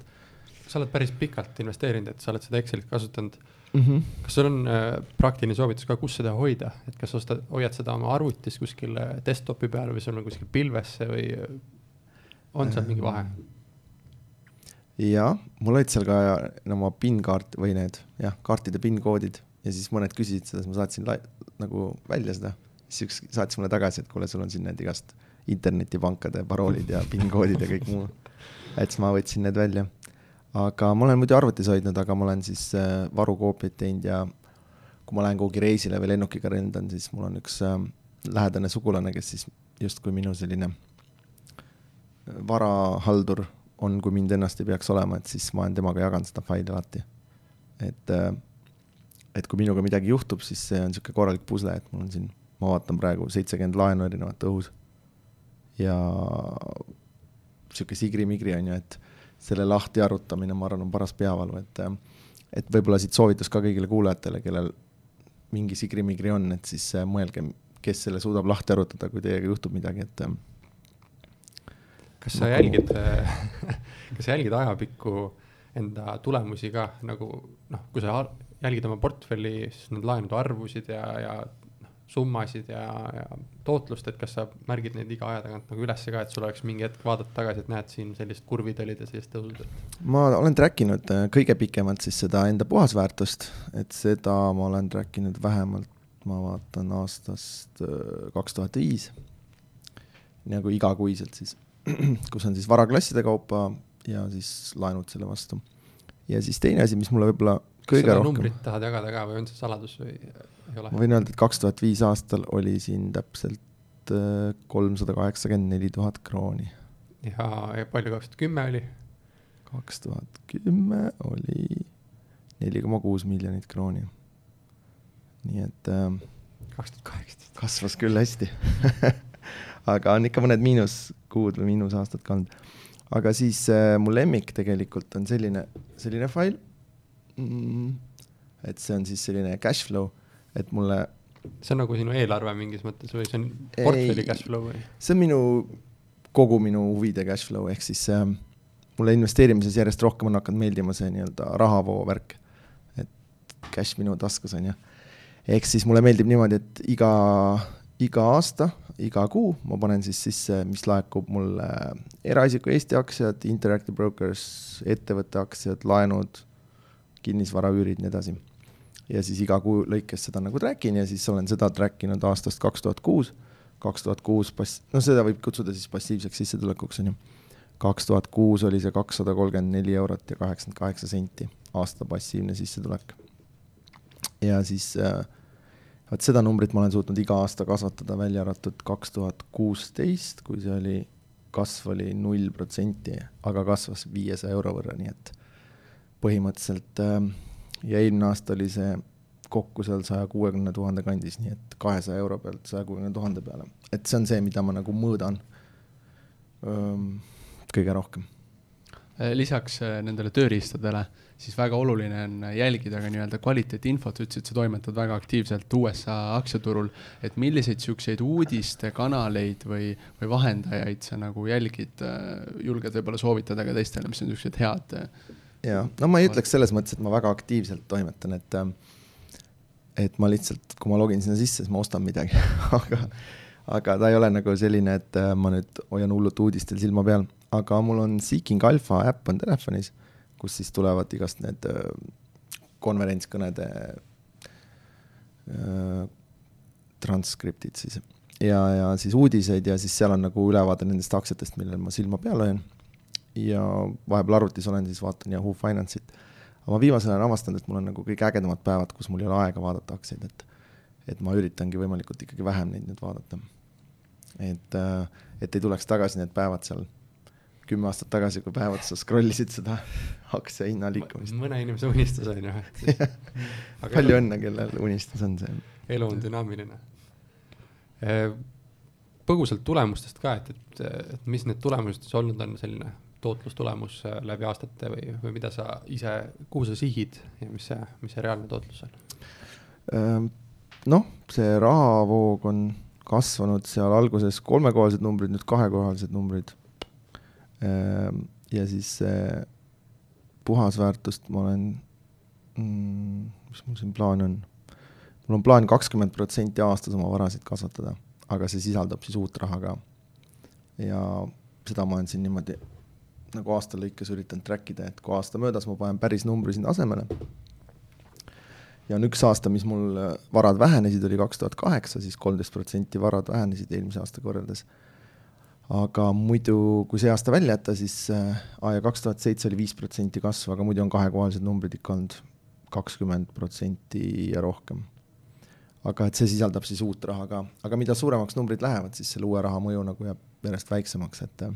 sa oled päris pikalt investeerinud, et sa oled seda Excelit kasutanud mm. -hmm. kas sul on äh, praktiline soovitus ka, kus seda hoida, et kas ostad, hoiad seda oma arvutis kuskil desktopi peal või sul on kuskil pilvesse või on seal mingi vahe? Jaa, mul olid seal ka no, oma PIN-kaart või need jah, kaartide PIN-koodid ja siis mõned küsisid seda, siis ma saatsin nagu välja seda, siis üks saatis mulle tagasi, et kuule, sul on siin need igast internetipankade paroolid ja PIN-koodid ja kõik muu. et siis ma võtsin need välja aga ma olen muidu arvutis hoidnud, aga ma olen siis äh, varukoopiaid teinud ja kui ma lähen kuhugi reisile või lennukiga lendan, siis mul on üks äh, lähedane sugulane, kes siis justkui minu selline varahaldur on, kui mind ennast ei peaks olema, et siis ma olen temaga jaganud seda faili alati. et, äh, et kui minuga midagi juhtub, siis see on niisugune korralik pusle, et mul on siin, ma vaatan praegu seitsekümmend laenu erinevat õhus ja niisugune sigri-migri on ju, et selle lahti arutamine, ma arvan, on paras peavalu, et et võib-olla siit soovitus ka kõigile kuulajatele, kellel mingi sigri-migri on, et siis äh, mõelge, kes selle suudab lahti arutada, kui teiega juhtub midagi, et kas sa jälgid kas sa jälgid ajapikku enda tulemusi ka nagu noh, kui sa jälgid oma portfelli, siis need laenude arvusid ja, ja summasid ja, ja tootlust, et kas sa märgid neid iga aja tagant nagu ülesse ka, et sul oleks mingi hetk vaadata tagasi, et näed, siin sellised kurvid olid ja sellised tõusud? ma olen track inud äh, kõige pikemalt siis seda enda puhasväärtust, et seda ma olen track inud vähemalt, ma vaatan aastast äh, kaks tuhat viis, nagu igakuiselt siis, kus on siis varaklasside kaupa ja siis laenud selle vastu. ja siis teine asi, mis mulle võib-olla kõige rohkem. numbrit tahad jagada ka või on see saladus või ei ole? ma võin öelda, et kaks tuhat viis aastal oli siin täpselt äh, kolmsada kaheksakümmend neli tuhat krooni. ja, ja palju kaks tuhat kümme oli? kaks tuhat kümme oli neli koma kuus miljonit krooni. nii et äh,. kaks tuhat kaheksateist. kasvas küll hästi aga on ikka mõned miinuskuud või miinusaastad ka olnud. aga siis äh, mu lemmik tegelikult on selline, selline fail mm,. et see on siis selline cash flow, et mulle. see on nagu sinu eelarve mingis mõttes või see on portfelli cash flow või? see on minu, kogu minu huvide cash flow ehk siis äh, mulle investeerimises järjest rohkem on hakanud meeldima see nii-öelda rahavoo värk. et cash minu taskus on ju. ehk siis mulle meeldib niimoodi, et iga, iga aasta, iga kuu ma panen siis sisse, mis laekub mulle eraisiku Eesti aktsiad, Interactive Brokers, ettevõtte aktsiad, laenud kinnisvaraüürid, nii edasi. ja siis iga kuu lõikes seda nagu track in ja siis olen seda track inud aastast kaks tuhat kuus, kaks tuhat kuus pass-, no seda võib kutsuda siis passiivseks sissetulekuks, on ju. kaks tuhat kuus oli see kakssada kolmkümmend neli eurot ja kaheksakümmend kaheksa senti aasta passiivne sissetulek. ja siis äh, vot seda numbrit ma olen suutnud iga aasta kasvatada, välja arvatud kaks tuhat kuusteist, kui see oli, kasv oli null protsenti, aga kasvas viiesaja euro võrra, nii et põhimõtteliselt ähm, ja eelmine aasta oli see kokku seal saja kuuekümne tuhande kandis, nii et kahesaja euro pealt saja kuuekümne tuhande peale. et see on see, mida ma nagu mõõdan ähm, kõige rohkem. Äh, lisaks äh, nendele tööriistadele, siis väga oluline on jälgida ka nii-öelda kvaliteetinfot, sa ütlesid, sa toimetad väga aktiivselt USA aktsiaturul, et milliseid niisuguseid uudistekanaleid või, või vahendajaid sa nagu jälgid, äh, julged võib-olla soovitada ka teistele, mis on niisugused head ja no ma ei ütleks selles mõttes, et ma väga aktiivselt toimetan, et ähm, et ma lihtsalt, kui ma login sinna sisse, siis ma ostan midagi. Aga, aga ta ei ole nagu selline, et äh, ma nüüd hoian hullult uudistel silma peal, aga mul on Seeking Alpha äpp on telefonis, kus siis tulevad igast need äh, konverentskõnede äh, transkriptid siis ja, ja siis uudiseid ja siis seal on nagu ülevaade nendest aktsiatest, millel ma silma peal hoian ja vahepeal arvutis olen, siis vaatan Yahoo Finance'it. aga ma viimasel ajal avastanud, et mul on nagu kõige ägedamad päevad, kus mul ei ole aega vaadata aktsiaid, et et ma üritangi võimalikult ikkagi vähem neid nüüd vaadata. et, äh, et ei tuleks tagasi need päevad seal kümme aastat tagasi, kui päev otsa scroll isid seda aktsia hinna liikumist. mõne inimese unistus on ju, palju õnne, kellel unistus on see. elu on dünaamiline. Äh, põgusalt tulemustest ka, et, et, et mis need tulemused siis olnud on, selline tootlustulemus äh, läbi aastate või, või mida sa ise, kuhu sa sihid ja mis see, mis see reaalne tootlus on? Ehm, noh, see rahavoog on kasvanud seal alguses kolmekohalised numbrid, nüüd kahekohalised numbrid. Ehm, ja siis puhasväärtust ma olen mm,, mis mul siin plaan on? mul on plaan kakskümmend protsenti aastas oma varasid kasvatada, aga see sisaldab siis uut raha ka. ja seda ma olen siin niimoodi nagu aasta lõikes üritanud track ida, et kui aasta möödas ma panen päris numbri sinna asemele. ja on üks aasta, mis mul varad vähenesid, oli kaks tuhat kaheksa, siis kolmteist protsenti varad vähenesid eelmise aastaga võrreldes. Aga muidu, kui see aasta välja jätta, siis äh, ja kaks tuhat seitse oli viis protsenti kasv, aga muidu on kahekohalised numbrid ikka olnud kakskümmend protsenti ja rohkem aga et see sisaldab siis uut raha ka, aga mida suuremaks numbrid lähevad, siis selle uue raha mõju nagu jääb järjest väiksemaks, et äh,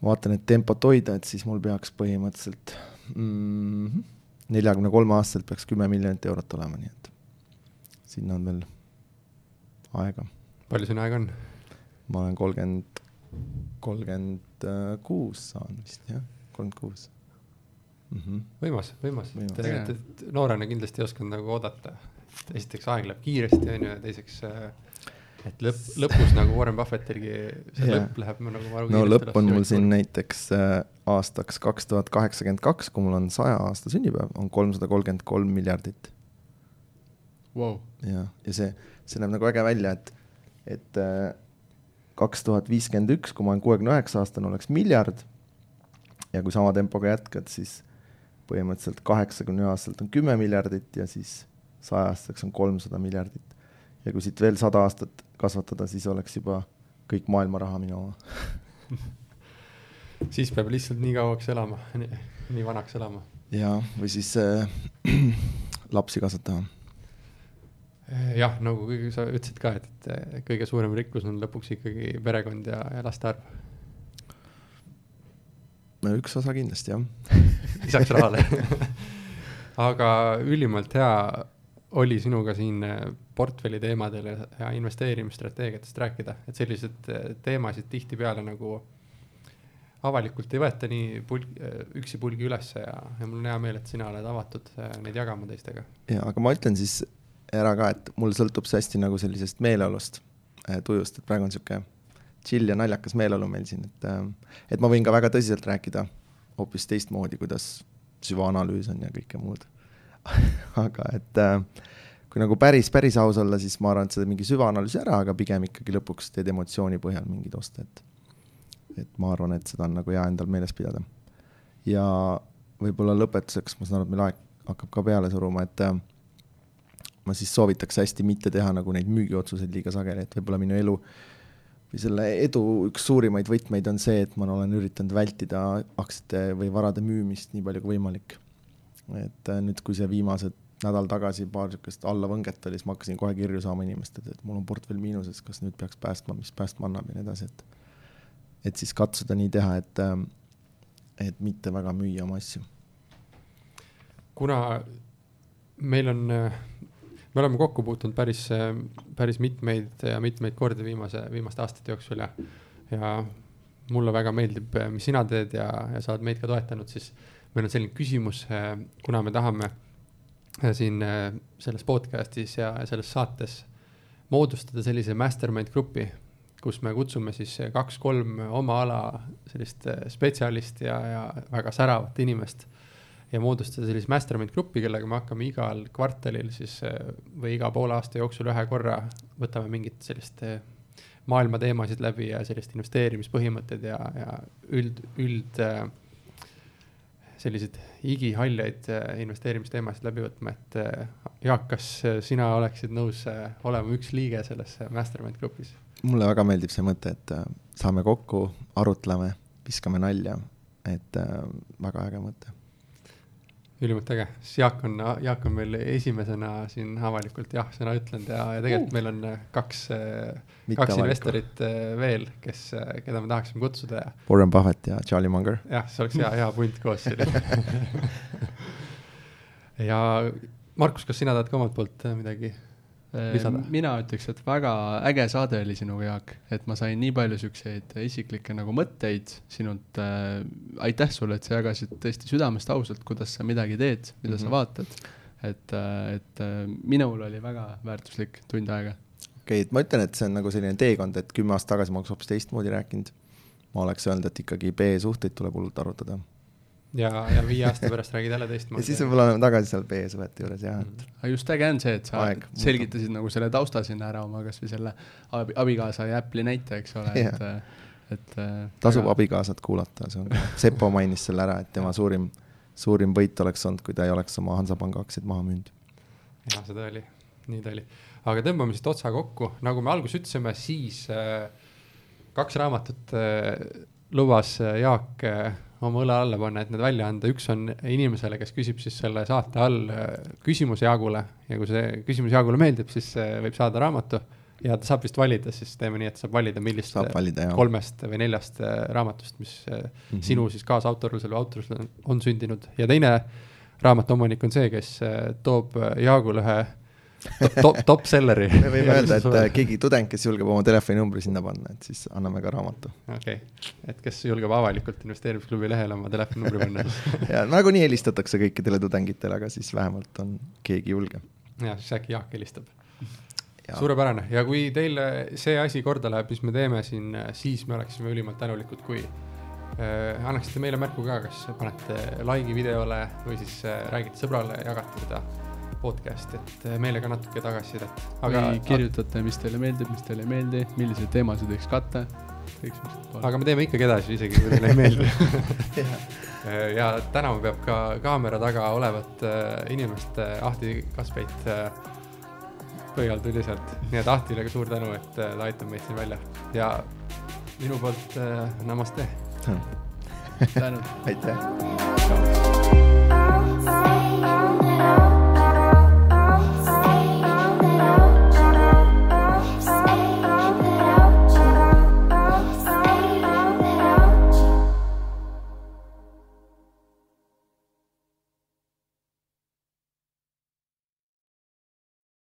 ma vaatan, et tempot hoida, et siis mul peaks põhimõtteliselt mm, neljakümne kolme aastaselt peaks kümme miljonit eurot olema, nii et sinna on veel aega. palju sinna aega on? Ma olen kolmkümmend, kolmkümmend kuus saan vist jah, kolmkümmend kuus. Mhm. võimas, võimas, tegelikult, et noorena kindlasti ei osanud nagu oodata esiteks aeg läheb kiiresti, on ju, ja teiseks äh, et lõpp, lõpus nagu Warren Buffettilgi see yeah. lõpp läheb nagu maru no lõpp on mul siin näiteks äh, aastaks kaks tuhat kaheksakümmend kaks, kui mul on saja aasta sünnipäev, on kolmsada kolmkümmend kolm miljardit wow.. jah, ja see, see näeb nagu äge välja, et, et äh, kaks tuhat viiskümmend üks, kui ma olen kuuekümne üheksa aastane, oleks miljard. ja kui sama tempoga jätkad, siis põhimõtteliselt kaheksakümne aastaselt on kümme miljardit ja siis saja-aastaseks on kolmsada miljardit. ja kui siit veel sada aastat kasvatada, siis oleks juba kõik maailma raha minu oma siis peab lihtsalt nii kauaks elama, nii vanaks elama. ja, või siis äh, lapsi kasvatama. Jah, nagu sa ütlesid ka, et, et kõige suurem rikkus on lõpuks ikkagi perekond ja, ja laste arv. no üks osa kindlasti jah lisaks rahale aga ülimalt hea oli sinuga siin äh, portfelli teemadel ja, investeerimisstrateegiatest rääkida, et selliseid äh, teemasid tihtipeale nagu avalikult ei võeta nii pulg, äh, üksipulgi ülesse ja, ja mul on hea meel, et sina oled avatud neid jagama teistega. ja, aga ma ütlen siis ära ka, et mul sõltub see hästi nagu sellisest meeleolust, tujust, et praegu on sihuke chill ja naljakas meeleolu meil siin, et, et ma võin ka väga tõsiselt rääkida hoopis teistmoodi, kuidas süvaanalüüs on ja kõike muud aga et äh, kui nagu päris, päris aus olla, siis ma arvan, et seda mingi süvaanalüüsi ära, aga pigem ikkagi lõpuks teed emotsiooni põhjal mingeid oste, et et ma arvan, et seda on nagu hea endal meeles pidada. ja võib-olla lõpetuseks, ma saan aru, et meil aeg hakkab ka peale suruma, et äh, ma siis soovitaks hästi mitte teha nagu neid müügiotsuseid liiga sageli, et võib-olla minu elu või selle edu üks suurimaid võtmeid on see, et ma olen üritanud vältida aktsiate või varade müümist nii palju kui võimalik et äh, nüüd, kui see viimased nädal tagasi paar niisugust allavõnget oli, siis ma hakkasin kohe kirju saama inimestelt, et mul on portfell miinuses, kas nüüd peaks päästma, mis päästma annab ja nii edasi, et et siis katsuda nii teha, et, ähm, et mitte väga müüa oma asju. kuna meil on, me oleme kokku puutunud päris, päris mitmeid ja mitmeid kordi viimase, viimaste aastate jooksul ja, ja mulle väga meeldib, mis sina teed ja, ja sa oled meid ka toetanud, siis meil on selline küsimus, äh, kuna me tahame siin selles podcast'is ja selles saates moodustada sellise mastermind grupi, kus me kutsume siis kaks-kolm oma ala sellist spetsialisti ja, ja väga säravat inimest ja moodustada sellise mastermind grupi, kellega me hakkame igal kvartalil siis või iga poole aasta jooksul ühe korra võtame mingit sellist maailma teemasid läbi ja sellist investeerimispõhimõtted ja, ja üld, üld äh, selliseid igihaljaid investeerimisteemasid läbi võtma, et Jaak, kas sina oleksid nõus olema üks liige selles mastermind grupis? mulle väga meeldib see mõte, et saame kokku, arutleme, viskame nalja, et väga äge mõte ülimalt äge, siis Jaak on, Jaak on meil esimesena siin avalikult jah-sõna ütlenud ja, ja tegelikult uh. meil on äh, kaks, äh, kaks investorit äh, veel, kes, keda me tahaksime kutsuda ja. Warren Buffett ja Charlie Munger. jah, see oleks hea, hea punt koos siin ja Markus, kas sina tahad ka omalt poolt midagi lisada? mina ütleks, et väga äge saade oli sinuga, Jaak, et ma sain nii palju siukseid isiklikke nagu mõtteid sinult äh,. aitäh sulle, et sa jagasid tõesti südamest ausalt, kuidas sa midagi teed, mida mm -hmm. sa mhm. vaatad. et, et minul oli väga väärtuslik tund aega. okei okay,, et ma ütlen, et see on nagu selline teekond, et kümme aastat tagasi ma oleks hoopis teistmoodi rääkinud. ma oleks öelnud, et ikkagi B-suhteid tuleb hullult arutada ja, ja viie aasta pärast räägid jälle teistmoodi. ja siis võib-olla oleme tagasi seal B-suhete juures jah, mm.. aga just äge on see, et sa Aeg, selgitasid nagu selle tausta sinna ära oma kasvõi selle abi, abikaasa ja Apple'i näite, eks ole, et, et. Äh, tasub aga... abikaasat kuulata, see on, Sepo mainis selle ära, et tema suurim, suurim võit oleks olnud, kui ta ei oleks oma Hansapanga aktsiaid maha müünud. jah, seda oli, nii ta oli. aga tõmbame siit otsa kokku, nagu me alguses ütlesime, siis äh, kaks raamatut äh, lubas äh, Jaak äh, oma õla alla panna, et need välja anda, üks on inimesele, kes küsib siis selle saate all äh, küsimuse Jaagule. Ja kui see küsimus Jaagule meeldib, siis võib saada raamatu. Ja ta saab vist valida, siis teeme nii, et saab valida, millist saab valida, kolmest või neljast raamatust, mis mm -hmm. sinu siis kaasautorlusel või autorlusel on sündinud. Ja teine raamatu omanik on see, kes toob Jaagule ühe top, top selleri. me võime öelda, et äh, keegi tudeng, kes julgeb oma telefoninumbri sinna panna, et siis anname ka raamatu. okei okay., et kes julgeb avalikult investeerimisklubi lehele oma telefoninumbri panna ja nagunii helistatakse kõikidele tudengitele, aga siis vähemalt on keegi julge. ja siis äkki Jaak helistab. suurepärane ja kui teile see asi korda läheb, mis me teeme siin, siis me oleksime ülimalt tänulikud, kui äh, annaksite meile märku ka, kas panete like'i videole või siis äh, räägite sõbrale, jagate seda podcast'i, et äh, meile ka natuke tagasisidet. aga või kirjutate, mis teile meeldib, mis teile ei meeldi, milliseid teemasid võiks katta. aga me teeme ikkagi edasi, isegi kui teile ei meeldi. Ja tänama peab ka kaamera taga olevat äh, inimest äh,, Ahti Kaspeit äh,, pöial tuli sealt, nii et Ahtile ka suur tänu, et ta aitab meid siin välja. Ja minu poolt äh, namaste. Tänud. Aitäh.